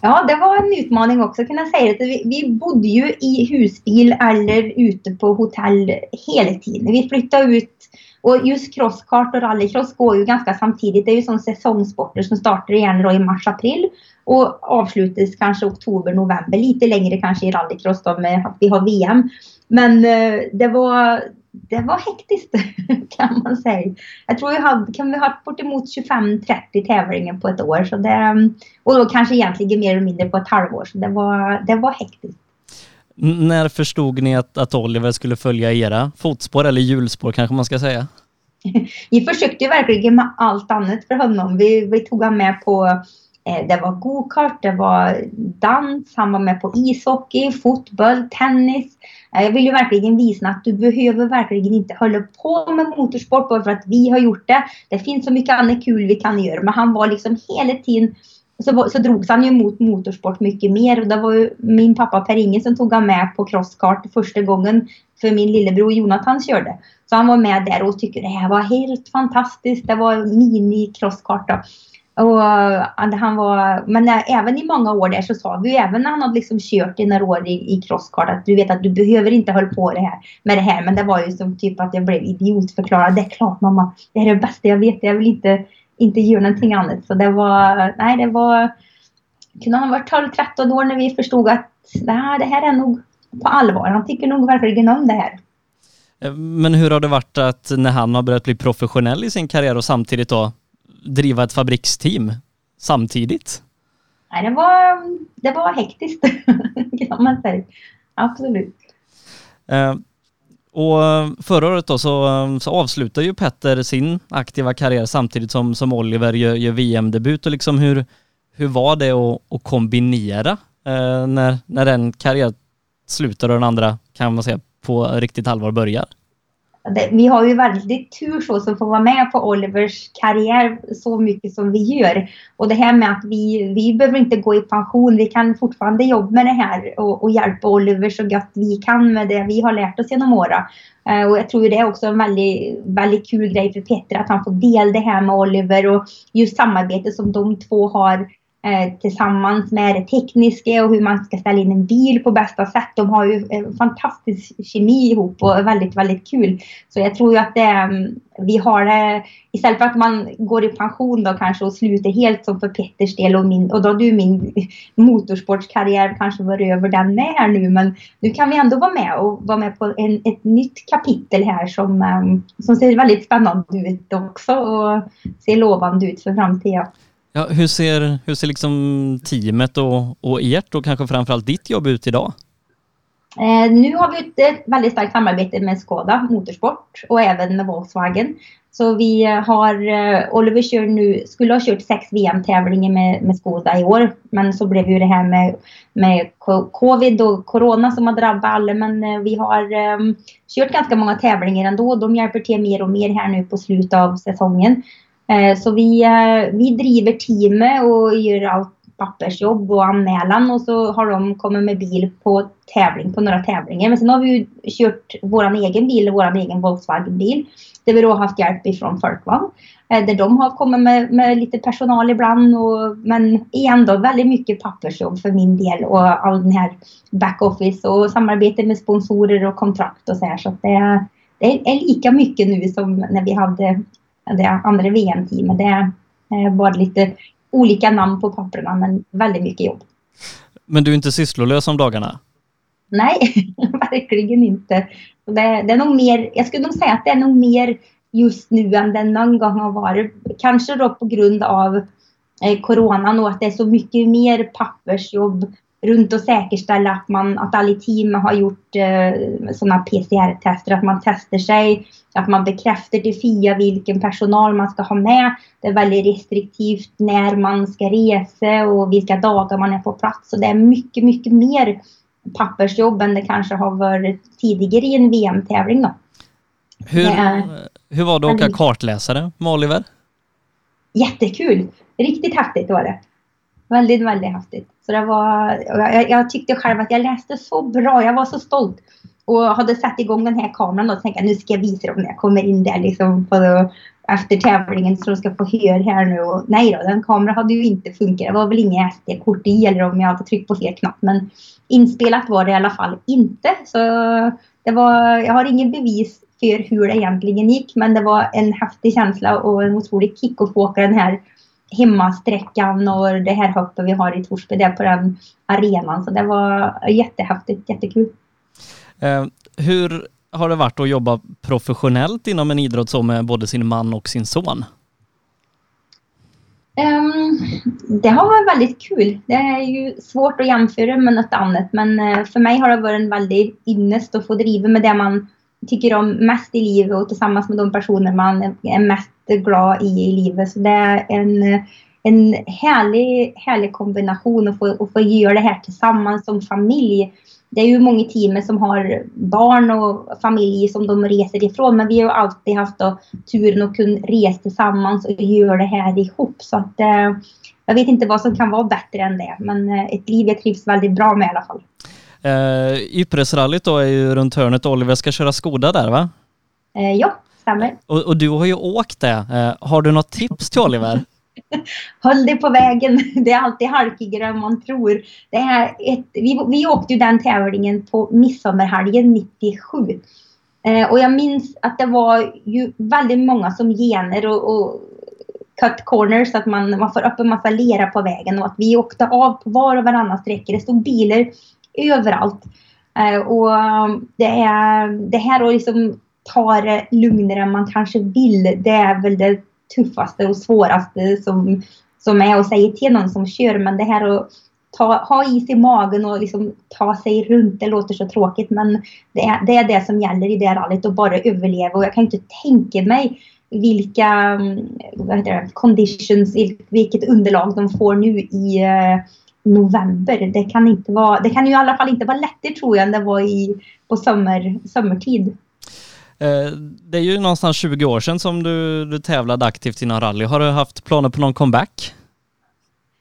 Ja, det var en utmaning också kan jag säga. Vi, vi bodde ju i husbil eller ute på hotell hela tiden. Vi flyttade ut och just crosskart och rallycross går ju ganska samtidigt. Det är ju som säsongsporter som startar gärna i mars-april och avslutas kanske oktober, november. Lite längre kanske i rallycross då med att vi har VM. Men eh, det var det var hektiskt kan man säga. Jag tror vi hade, kan vi ha bortemot 25-30 tävlingar på ett år. Så det, eh, och då kanske egentligen mer eller mindre på ett halvår. Så det var, det var hektiskt. När förstod ni att, att Oliver skulle följa era fotspår eller hjulspår kanske man ska säga? vi försökte ju verkligen med allt annat för honom. Vi, vi tog honom med på eh, det var gokart, det var dans, han var med på ishockey, fotboll, tennis. Eh, jag vill ju verkligen visa att du behöver verkligen inte hålla på med motorsport bara för att vi har gjort det. Det finns så mycket annat kul vi kan göra. Men han var liksom hela tiden så, så drogs han ju mot motorsport mycket mer. Och det var ju min pappa Per-Inge som tog han med på crosskart första gången. För min lillebror Jonathan körde. Så han var med där och tyckte det här var helt fantastiskt. Det var mini-crosskart. Och han var, men även i många år där så sa vi även när han hade liksom kört i några år i, i crosskart att du vet att du behöver inte hålla på det här, med det här. Men det var ju som typ att jag blev idiotförklarad. Det är klart mamma, det här är det bästa jag vet. Jag vill inte, inte göra någonting annat. Så det var, nej det var, kunde han ha varit 12-13 år när vi förstod att nej, det här är nog på allvar. Han tycker nog verkligen om det här. Men hur har det varit att när han har börjat bli professionell i sin karriär och samtidigt då driva ett fabriksteam samtidigt? Nej, det var, det var hektiskt kan man säga. Absolut. Eh, och eh, förra året då så, eh, så avslutar ju Petter sin aktiva karriär samtidigt som, som Oliver gör, gör VM-debut och liksom hur, hur var det att, att kombinera eh, när, när en karriär slutar och den andra kan man säga på riktigt allvar börjar? Det, vi har ju väldigt tur så som får vara med på Olivers karriär så mycket som vi gör. Och det här med att vi, vi behöver inte gå i pension, vi kan fortfarande jobba med det här och, och hjälpa Oliver så gott vi kan med det vi har lärt oss genom åren. Uh, och jag tror det är också en väldigt, väldigt kul grej för Petter att han får dela det här med Oliver och just samarbetet som de två har Eh, tillsammans med det tekniska och hur man ska ställa in en bil på bästa sätt. De har ju eh, fantastisk kemi ihop och är väldigt, väldigt kul. Så jag tror ju att det, vi har det, istället för att man går i pension då kanske och slutar helt som för Petters del och, min, och då har du min motorsportskarriär kanske varit över den med här nu men nu kan vi ändå vara med och vara med på en, ett nytt kapitel här som, som ser väldigt spännande ut också och ser lovande ut för framtiden. Ja, hur ser, hur ser liksom teamet och, och ert och kanske framförallt ditt jobb ut idag? Eh, nu har vi ett väldigt starkt samarbete med Skoda Motorsport och även med Volkswagen. Så vi har, eh, Oliver kör nu, skulle ha kört sex VM-tävlingar med, med Skoda i år. Men så blev ju det här med, med covid och corona som har drabbat alla. Men eh, vi har um, kört ganska många tävlingar ändå. De hjälper till mer och mer här nu på slutet av säsongen. Eh, så vi, eh, vi driver teamet och gör allt, pappersjobb och anmälan och så har de kommit med bil på tävling på några tävlingar. Men sen har vi ju kört vår egen bil, vår egen Volkswagen-bil. Där vi då har haft hjälp ifrån Folkvagn. Eh, där de har kommit med, med lite personal ibland. Och, men igen då väldigt mycket pappersjobb för min del och all den här backoffice och samarbete med sponsorer och kontrakt och så här. Så det, det är lika mycket nu som när vi hade det andra VM-teamet. Det är bara lite olika namn på papperna men väldigt mycket jobb. Men du är inte sysslolös om dagarna? Nej, verkligen inte. Det, det, är nog mer, jag skulle nog säga att det är nog mer just nu än det någon gång har varit. Kanske då på grund av eh, coronan och att det är så mycket mer pappersjobb runt och säkerställa att, man, att alla i teamet har gjort eh, sådana PCR-tester, att man testar sig, att man bekräftar till FIA vilken personal man ska ha med. Det är väldigt restriktivt när man ska resa och vilka dagar man är på plats. Så det är mycket, mycket mer pappersjobb än det kanske har varit tidigare i en VM-tävling. Då. Hur, hur var det att åka kartläsare med Oliver? Jättekul! Riktigt häftigt var det. Väldigt, väldigt häftigt. Så det var, jag, jag, tyckte själv att jag läste så bra. Jag var så stolt. Och hade satt igång den här kameran och tänkte att nu ska jag visa dem när jag kommer in där liksom på, efter tävlingen så de ska få höra här nu. Och nej då, den kameran hade ju inte funkat. Det var väl inga SD-kort i eller om jag hade tryckt på fel knapp. Men inspelat var det i alla fall inte. Så det var, jag har ingen bevis för hur det egentligen gick. Men det var en häftig känsla och en otrolig kick att få åka den här hemmasträckan och det här hoppet vi har i Torsby där på den arenan. Så det var jättehäftigt, jättekul. Eh, hur har det varit att jobba professionellt inom en idrott som med både sin man och sin son? Um, det har varit väldigt kul. Det är ju svårt att jämföra med något annat men uh, för mig har det varit en väldig ynnest att få driva med det man tycker om mest i livet och tillsammans med de personer man är mest glad i i livet. Så det är en, en härlig, härlig kombination att få, att få göra det här tillsammans som familj. Det är ju många team som har barn och familj som de reser ifrån men vi har alltid haft då, turen att kunna resa tillsammans och göra det här ihop. Så att, eh, jag vet inte vad som kan vara bättre än det men eh, ett liv jag trivs väldigt bra med i alla fall. Eh, Ypresrallyt då är ju runt hörnet. Oliver ska köra Skoda där va? Eh, ja, stämmer. Och, och, du har ju åkt det. Eh, har du något tips till Oliver? Håll dig på vägen. Det är alltid halkigare än man tror. Det är ett, vi, vi åkte ju den tävlingen på midsommarhelgen 97. Eh, och jag minns att det var ju väldigt många som gener och, och cut corners att man, man får upp en massa lera på vägen och att vi åkte av på var och varannan sträcka. Det stod bilar överallt. Eh, och um, det, är, det här att liksom ta det lugnare än man kanske vill, det är väl det tuffaste och svåraste som, som är att säga till någon som kör. Men det här att ta, ha is i magen och liksom ta sig runt, det låter så tråkigt men det är, det är det som gäller i det rallyt, att bara överleva. Och jag kan inte tänka mig vilka mm, vad heter det, conditions, vilket underlag de får nu i eh, november. Det kan, inte vara, det kan ju i alla fall inte vara lättare tror jag än det var i, på sommar, sommartid. Eh, det är ju någonstans 20 år sedan som du, du tävlade aktivt inom rally. Har du haft planer på någon comeback?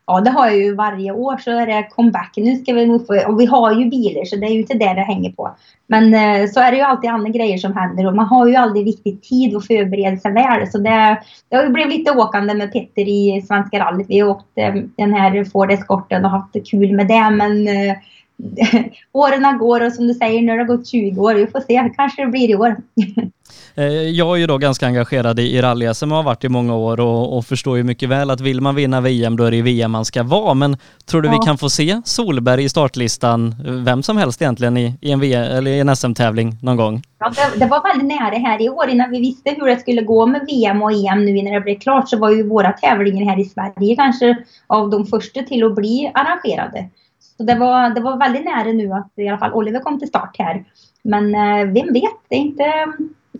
Ja, det har jag ju varje år så är det comeback. Nu ska vi nog få, och vi har ju bilar så det är ju inte det det hänger på. Men eh, så är det ju alltid andra grejer som händer och man har ju aldrig riktigt tid att förbereda sig väl. Så det, det blivit lite åkande med Petter i Svenska rallyt. Vi har eh, den här Ford Escorten och haft kul med det men eh, åren går och som du säger, nu har det gått 20 år. Vi får se, kanske det blir i år. Eh, jag är ju då ganska engagerad i rally-SM och har varit i många år och, och, förstår ju mycket väl att vill man vinna VM då är det VM man ska vara. Men tror du ja. vi kan få se Solberg i startlistan, vem som helst egentligen i, i en, eller i en SM-tävling någon gång? Ja, det, det, var väldigt nära här i år innan vi visste hur det skulle gå med VM och EM nu när det blev klart så var ju våra tävlingar här i Sverige kanske av de första till att bli arrangerade. Så det var, det var väldigt nära nu att i alla fall Oliver kom till start här. Men eh, vem vet, det är inte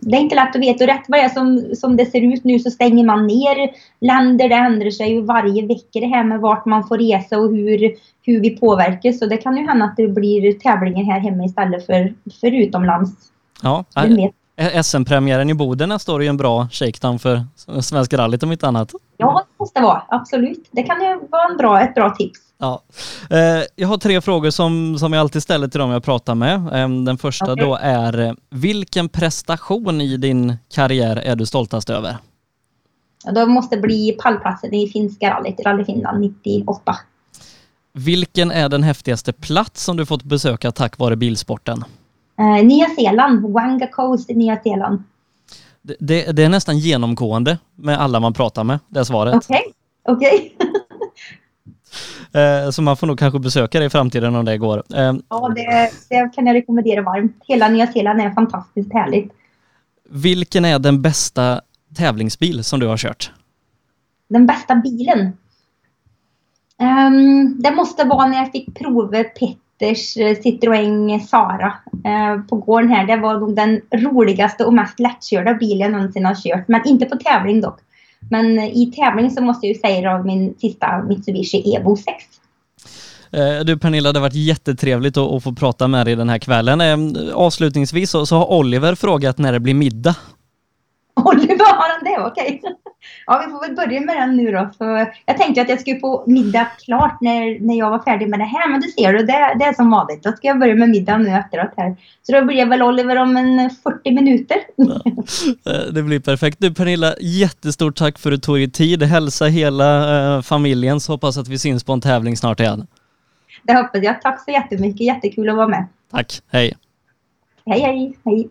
det är inte lätt att veta. Och rätt vad det är som, som det ser ut nu så stänger man ner länder. Det ändrar sig ju varje vecka det här med vart man får resa och hur, hur vi påverkas. Så det kan ju hända att det blir tävlingar här hemma istället för, för utomlands. Ja, SM-premiären i Boden nästa år är ju en bra shakedown för Svensk rallyt om inte annat. Ja, det måste vara. Absolut. Det kan ju vara en bra, ett bra tips. Ja. Eh, jag har tre frågor som, som jag alltid ställer till dem jag pratar med. Eh, den första okay. då är, vilken prestation i din karriär är du stoltast över? Ja, det måste bli pallplatsen i finska rallyt, Rally Finland 98. Vilken är den häftigaste plats som du fått besöka tack vare bilsporten? Eh, Nya Zeeland, Wanga Coast i Nya Zeeland. Det, det, det, är nästan genomgående med alla man pratar med, det svaret. Okej, okay. okej. Okay. eh, så man får nog kanske besöka det i framtiden om det går. Eh, ja, det, det, kan jag rekommendera varmt. Hela Nya Zeeland är fantastiskt härligt. Vilken är den bästa tävlingsbil som du har kört? Den bästa bilen? Um, det måste vara när jag fick prova Petters eh, Citroën Sara uh, på gården här. Det var nog den roligaste och mest lättkörda bilen jag någonsin har kört. Men inte på tävling dock. Men eh, i tävling så måste jag ju säga då min sista Mitsubishi Evo 6. Eh, du Pernilla, det har varit jättetrevligt att, få prata med dig den här kvällen. Ehm, avslutningsvis så har Oliver frågat när det blir middag. Oliver, har han det? Okej. Okay. Ja, vi får väl börja med den nu då. Så jag tänkte att jag skulle få middag klart när, när jag var färdig med det här. Men du ser du, det, det är som vanligt. Då ska jag börja med middagen nu efteråt här. Så då blir jag väl Oliver om en 40 minuter. Ja, eh, det blir perfekt. Du Pernilla, jättestort tack för att du tog dig tid. Hälsa hela äh, familjen så hoppas att vi syns på en tävling snart igen. Det hoppas jag. Tack så jättemycket. Jättekul att vara med. Tack. Hej. Hej, hej. Hej.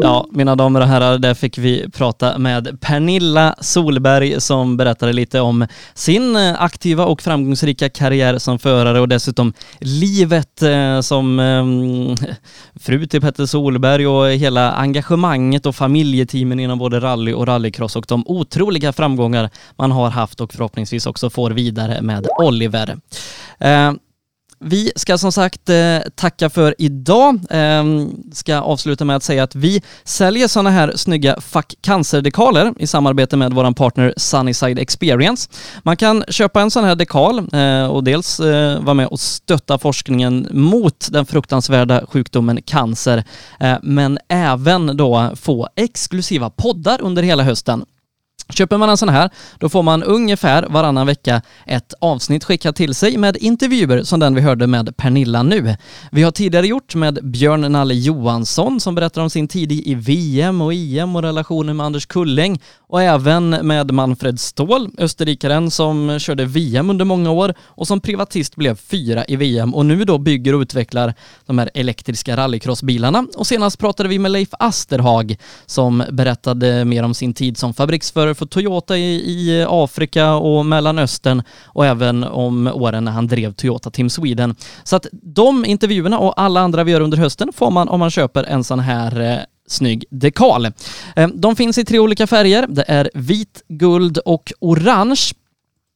Ja, mina damer och herrar, där fick vi prata med Pernilla Solberg som berättade lite om sin eh, aktiva och framgångsrika karriär som förare och dessutom livet eh, som eh, fru till Petter Solberg och hela engagemanget och familjeteamen inom både rally och rallycross och de otroliga framgångar man har haft och förhoppningsvis också får vidare med Oliver. Eh, vi ska som sagt eh, tacka för idag. Eh, ska avsluta med att säga att vi säljer sådana här snygga Fuck Cancer-dekaler i samarbete med vår partner Sunnyside Experience. Man kan köpa en sån här dekal eh, och dels eh, vara med och stötta forskningen mot den fruktansvärda sjukdomen cancer, eh, men även då få exklusiva poddar under hela hösten. Köper man en sån här, då får man ungefär varannan vecka ett avsnitt skickat till sig med intervjuer som den vi hörde med Pernilla nu. Vi har tidigare gjort med Björn Nalle Johansson som berättar om sin tid i VM och EM och relationen med Anders Kulling och även med Manfred Ståhl, österrikaren som körde VM under många år och som privatist blev fyra i VM och nu då bygger och utvecklar de här elektriska rallycrossbilarna. Och senast pratade vi med Leif Asterhag som berättade mer om sin tid som fabriksförare för Toyota i, i Afrika och Mellanöstern och även om åren när han drev Toyota Team Sweden. Så att de intervjuerna och alla andra vi gör under hösten får man om man köper en sån här eh, snygg dekal. Eh, de finns i tre olika färger. Det är vit, guld och orange.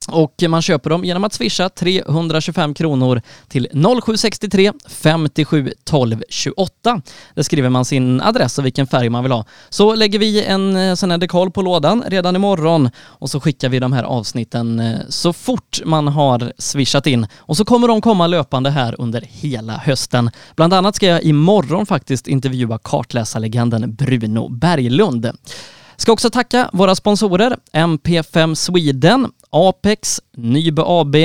Och man köper dem genom att swisha 325 kronor till 0763 57 12 28. Där skriver man sin adress och vilken färg man vill ha. Så lägger vi en eh, sån här dekal på lådan redan imorgon och så skickar vi de här avsnitten eh, så fort man har swishat in. Och så kommer de komma löpande här under hela hösten. Bland annat ska jag imorgon faktiskt intervjua kartläsarlegenden Bruno Berglund. Ska också tacka våra sponsorer MP5 Sweden, Apex, Nybe AB,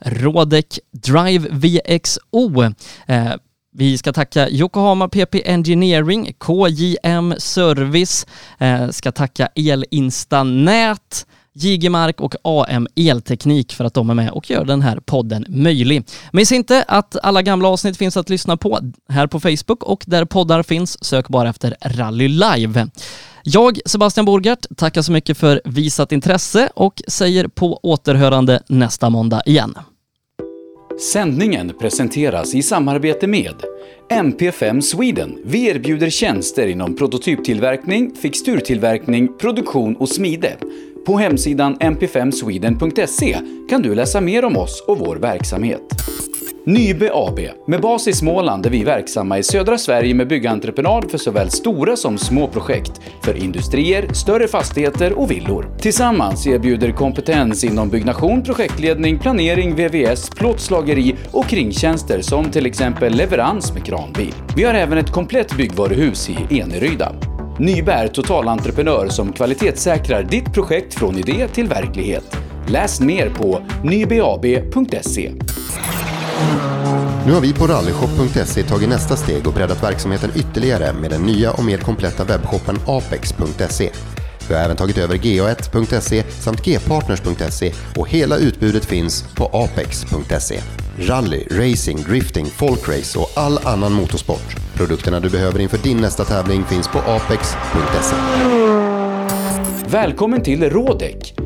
Rodec, Drive VXO. Eh, vi ska tacka Yokohama PP Engineering, KJM Service, eh, ska tacka Elinstanät, Jigemark och AM Elteknik för att de är med och gör den här podden möjlig. Missa inte att alla gamla avsnitt finns att lyssna på här på Facebook och där poddar finns, sök bara efter Rally Live. Jag, Sebastian Borgart, tackar så mycket för visat intresse och säger på återhörande nästa måndag igen. Sändningen presenteras i samarbete med MP5 Sweden. Vi erbjuder tjänster inom prototyptillverkning, fixturtillverkning, produktion och smide. På hemsidan mp5sweden.se kan du läsa mer om oss och vår verksamhet. Nybe AB, med bas i Småland är vi verksamma i södra Sverige med byggentreprenad för såväl stora som små projekt, för industrier, större fastigheter och villor. Tillsammans erbjuder kompetens inom byggnation, projektledning, planering, VVS, plåtslageri och kringtjänster som till exempel leverans med kranbil. Vi har även ett komplett byggvaruhus i Eneryda. Nybe är totalentreprenör som kvalitetssäkrar ditt projekt från idé till verklighet. Läs mer på nybab.se. Nu har vi på rallyshop.se tagit nästa steg och breddat verksamheten ytterligare med den nya och mer kompletta webbshoppen apex.se. Vi har även tagit över ga1.se samt gpartners.se och hela utbudet finns på apex.se. Rally, racing, drifting, folkrace och all annan motorsport. Produkterna du behöver inför din nästa tävling finns på apex.se. Välkommen till Rådek!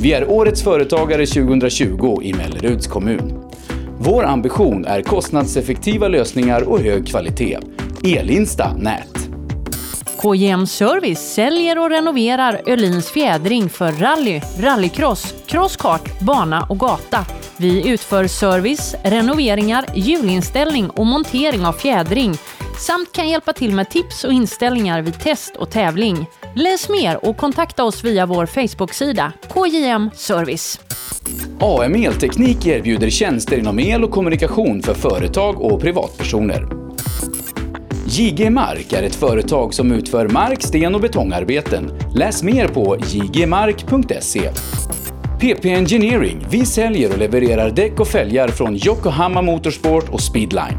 Vi är Årets Företagare 2020 i Melleruds kommun. Vår ambition är kostnadseffektiva lösningar och hög kvalitet. Elinsta Nät. KJM Service säljer och renoverar Öhlins fjädring för rally, rallycross, crosskart, bana och gata. Vi utför service, renoveringar, hjulinställning och montering av fjädring samt kan hjälpa till med tips och inställningar vid test och tävling. Läs mer och kontakta oss via vår Facebook-sida KJM Service. AM Elteknik erbjuder tjänster inom el och kommunikation för företag och privatpersoner. JG Mark är ett företag som utför mark-, sten och betongarbeten. Läs mer på jgmark.se. PP Engineering. Vi säljer och levererar däck och fälgar från Yokohama Motorsport och Speedline.